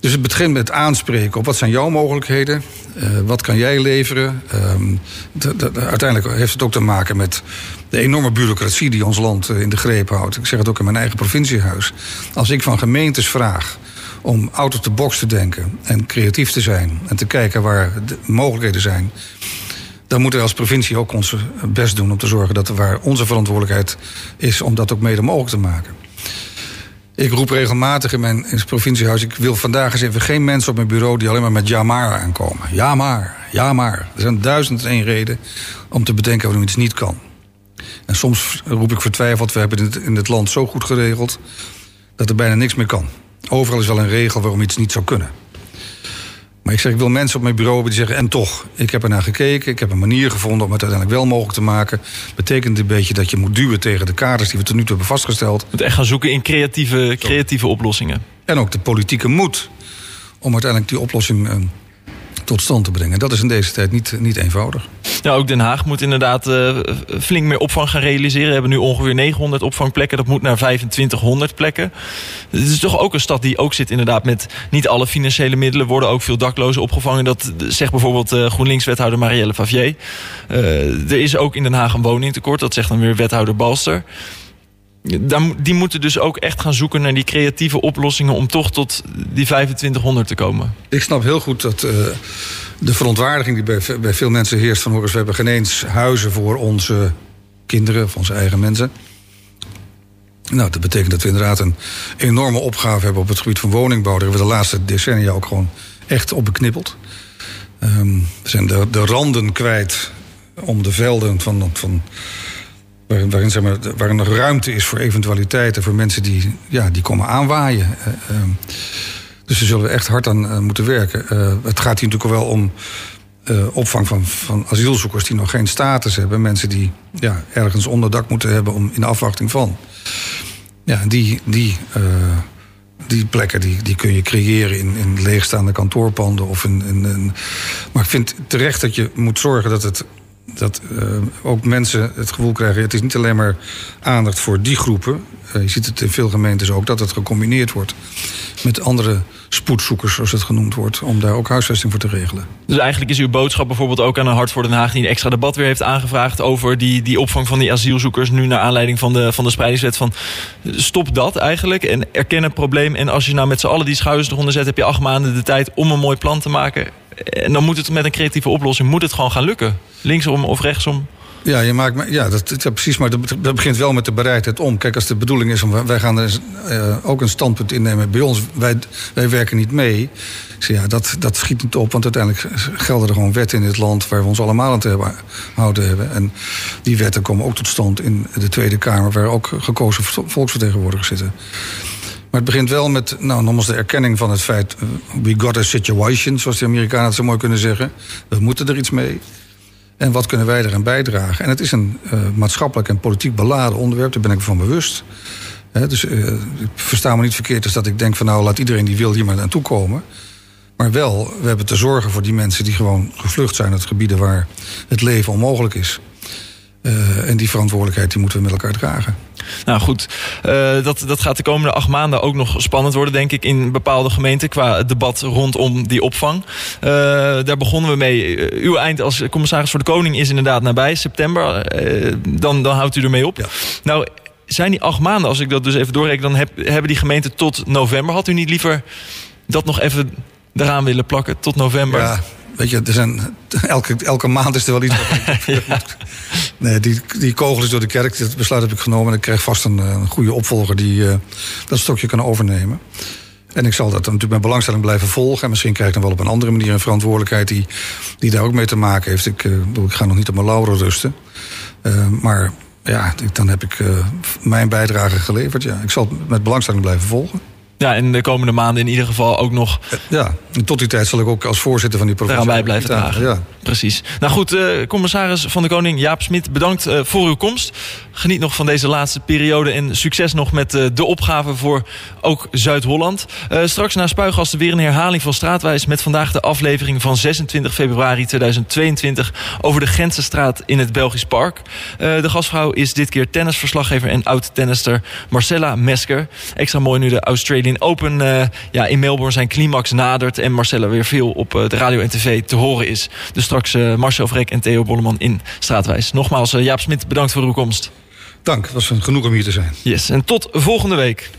Speaker 4: Dus het begint met aanspreken op wat zijn jouw mogelijkheden. Uh, wat kan jij leveren? Uh, uiteindelijk heeft het ook te maken met de enorme bureaucratie die ons land eh, in de greep houdt. Ik zeg het ook in mijn eigen provinciehuis. Als ik van gemeentes vraag om out of the box te denken en creatief te zijn en te kijken waar de mogelijkheden zijn, dan moeten we als provincie ook ons best doen om te zorgen dat er waar onze verantwoordelijkheid is om dat ook mede mogelijk te maken. Ik roep regelmatig in mijn provinciehuis: ik wil vandaag eens even geen mensen op mijn bureau die alleen maar met ja maar aankomen. Ja maar, ja maar. Er zijn duizend en één reden om te bedenken waarom iets niet kan. En soms roep ik vertwijfeld: we hebben het in het land zo goed geregeld dat er bijna niks meer kan. Overal is wel een regel waarom iets niet zou kunnen. Maar ik zeg, ik wil mensen op mijn bureau hebben die zeggen... en toch, ik heb er naar gekeken, ik heb een manier gevonden... om het uiteindelijk wel mogelijk te maken. Betekent een beetje dat je moet duwen tegen de kaders... die we tot nu toe hebben vastgesteld.
Speaker 2: Moet echt gaan zoeken in creatieve, creatieve oplossingen.
Speaker 4: En ook de politieke moed om uiteindelijk die oplossing eh, tot stand te brengen. Dat is in deze tijd niet, niet eenvoudig.
Speaker 2: Ja, ook Den Haag moet inderdaad uh, flink meer opvang gaan realiseren. We hebben nu ongeveer 900 opvangplekken. Dat moet naar 2500 plekken. Het is toch ook een stad die ook zit inderdaad met niet alle financiële middelen. Worden ook veel daklozen opgevangen. Dat zegt bijvoorbeeld uh, GroenLinks-wethouder Marielle Favier. Uh, er is ook in Den Haag een woningtekort. Dat zegt dan weer wethouder Balster die moeten dus ook echt gaan zoeken naar die creatieve oplossingen om toch tot die 2500 te komen.
Speaker 4: Ik snap heel goed dat uh, de verontwaardiging die bij, bij veel mensen heerst van horen, we hebben geen eens huizen voor onze kinderen of onze eigen mensen. Nou, dat betekent dat we inderdaad een enorme opgave hebben op het gebied van woningbouw. Daar hebben we de laatste decennia ook gewoon echt op beknippeld. Um, we zijn de, de randen kwijt om de velden van, van Waarin, waarin, zeg maar, waarin er ruimte is voor eventualiteiten, voor mensen die, ja, die komen aanwaaien. Uh, uh, dus daar zullen we echt hard aan uh, moeten werken. het gaat hier natuurlijk wel om opvang van, van asielzoekers die nog geen status hebben. Mensen die ja, ergens onderdak moeten hebben om, in afwachting van. Ja, die, die, die plekken die, die kun je creëren in, in leegstaande kantoorpanden. Of in, maar ik vind terecht dat je moet zorgen dat het dat uh, ook mensen het gevoel krijgen... het is niet alleen maar aandacht voor die groepen. Uh, je ziet het in veel gemeentes ook, dat het gecombineerd wordt... met andere spoedzoekers, zoals het genoemd wordt... om daar ook huisvesting voor te regelen.
Speaker 2: Dus eigenlijk is uw boodschap bijvoorbeeld ook aan een Hart voor Den Haag... die een extra debat weer heeft aangevraagd... over die, die opvang van die asielzoekers... nu naar aanleiding van de, van de spreidingswet van... stop dat eigenlijk en erken het probleem... en als je nou met z'n allen die schouders eronder zet... heb je acht maanden de tijd om een mooi plan te maken en dan moet het met een creatieve oplossing moet het gewoon gaan lukken. Linksom of rechtsom.
Speaker 4: Ja, je maakt, ja, dat, ja, precies. Maar dat, begint wel met de bereidheid om. Kijk, als de bedoeling is om. Wij gaan er uh, ook een standpunt innemen. Bij ons, wij, wij werken niet mee. Ja, dat, dat schiet niet op. Want uiteindelijk gelden er gewoon wetten in dit land. waar we ons allemaal aan te houden hebben. En die wetten komen ook tot stand in de Tweede Kamer. waar ook gekozen volksvertegenwoordigers zitten. Maar het begint wel met, nou, nogmaals de erkenning van het feit... Uh, we got a situation, zoals de Amerikanen het zo mooi kunnen zeggen. We moeten er iets mee. En wat kunnen wij eraan bijdragen? En het is een uh, maatschappelijk en politiek beladen onderwerp, daar ben ik van bewust. Dus uh, ik versta me niet verkeerd, dus dat ik denk van nou, laat iedereen die wil hier maar naartoe komen. Maar wel, we hebben te zorgen voor die mensen die gewoon gevlucht zijn uit gebieden waar het leven onmogelijk is. Uh, en die verantwoordelijkheid die moeten we met elkaar dragen.
Speaker 2: Nou goed, uh, dat, dat gaat de komende acht maanden ook nog spannend worden, denk ik, in bepaalde gemeenten qua het debat rondom die opvang. Uh, daar begonnen we mee. uw eind als commissaris voor de Koning is inderdaad nabij, september. dan, dan houdt u ermee op.
Speaker 4: Ja.
Speaker 2: Nou, zijn die acht maanden, als ik dat dus even doorreken, dan heb, hebben die gemeenten tot november. Had u niet liever dat nog even eraan willen plakken tot november?
Speaker 4: Ja, weet je, er zijn, elke, elke maand is er wel iets. ja. Nee, die, die kogel is door de kerk. Dat besluit heb ik genomen. En ik krijg vast een, een goede opvolger die uh, dat stokje kan overnemen. En ik zal dat natuurlijk met belangstelling blijven volgen. En misschien krijg ik dan wel op een andere manier een verantwoordelijkheid die, die daar ook mee te maken heeft. Ik, uh, ik ga nog niet op mijn lauren rusten. Uh, maar ja, dan heb ik mijn bijdrage geleverd. Ja. Ik zal het met belangstelling blijven volgen.
Speaker 2: Ja, en de komende maanden in ieder geval ook nog.
Speaker 4: Ja, en tot die tijd zal ik ook als voorzitter van die provincie.
Speaker 2: bij blijven dragen.
Speaker 4: Ja.
Speaker 2: Precies. Nou goed, uh, commissaris van de Koning Jaap Smit, bedankt uh, voor uw komst. Geniet nog van deze laatste periode en succes nog met uh, de opgave voor ook Zuid-Holland. straks na Spuigasten weer een herhaling van Straatwijs met vandaag de aflevering van 26 februari 2022 over de Gentsenstraat in het Belgisch Park. de gastvrouw is dit keer tennisverslaggever en oud-tennister Marcella Mesker. Extra mooi nu de Australian Open ja, in Melbourne zijn climax nadert en Marcella weer veel op de radio en tv te horen is. Dus straks uh, Marcel Vrek en Theo Bolleman in Straatwijs. Nogmaals, Jaap Smit, bedankt voor uw komst.
Speaker 4: Dank, het was een genoeg om hier te zijn.
Speaker 2: Yes, en tot volgende week.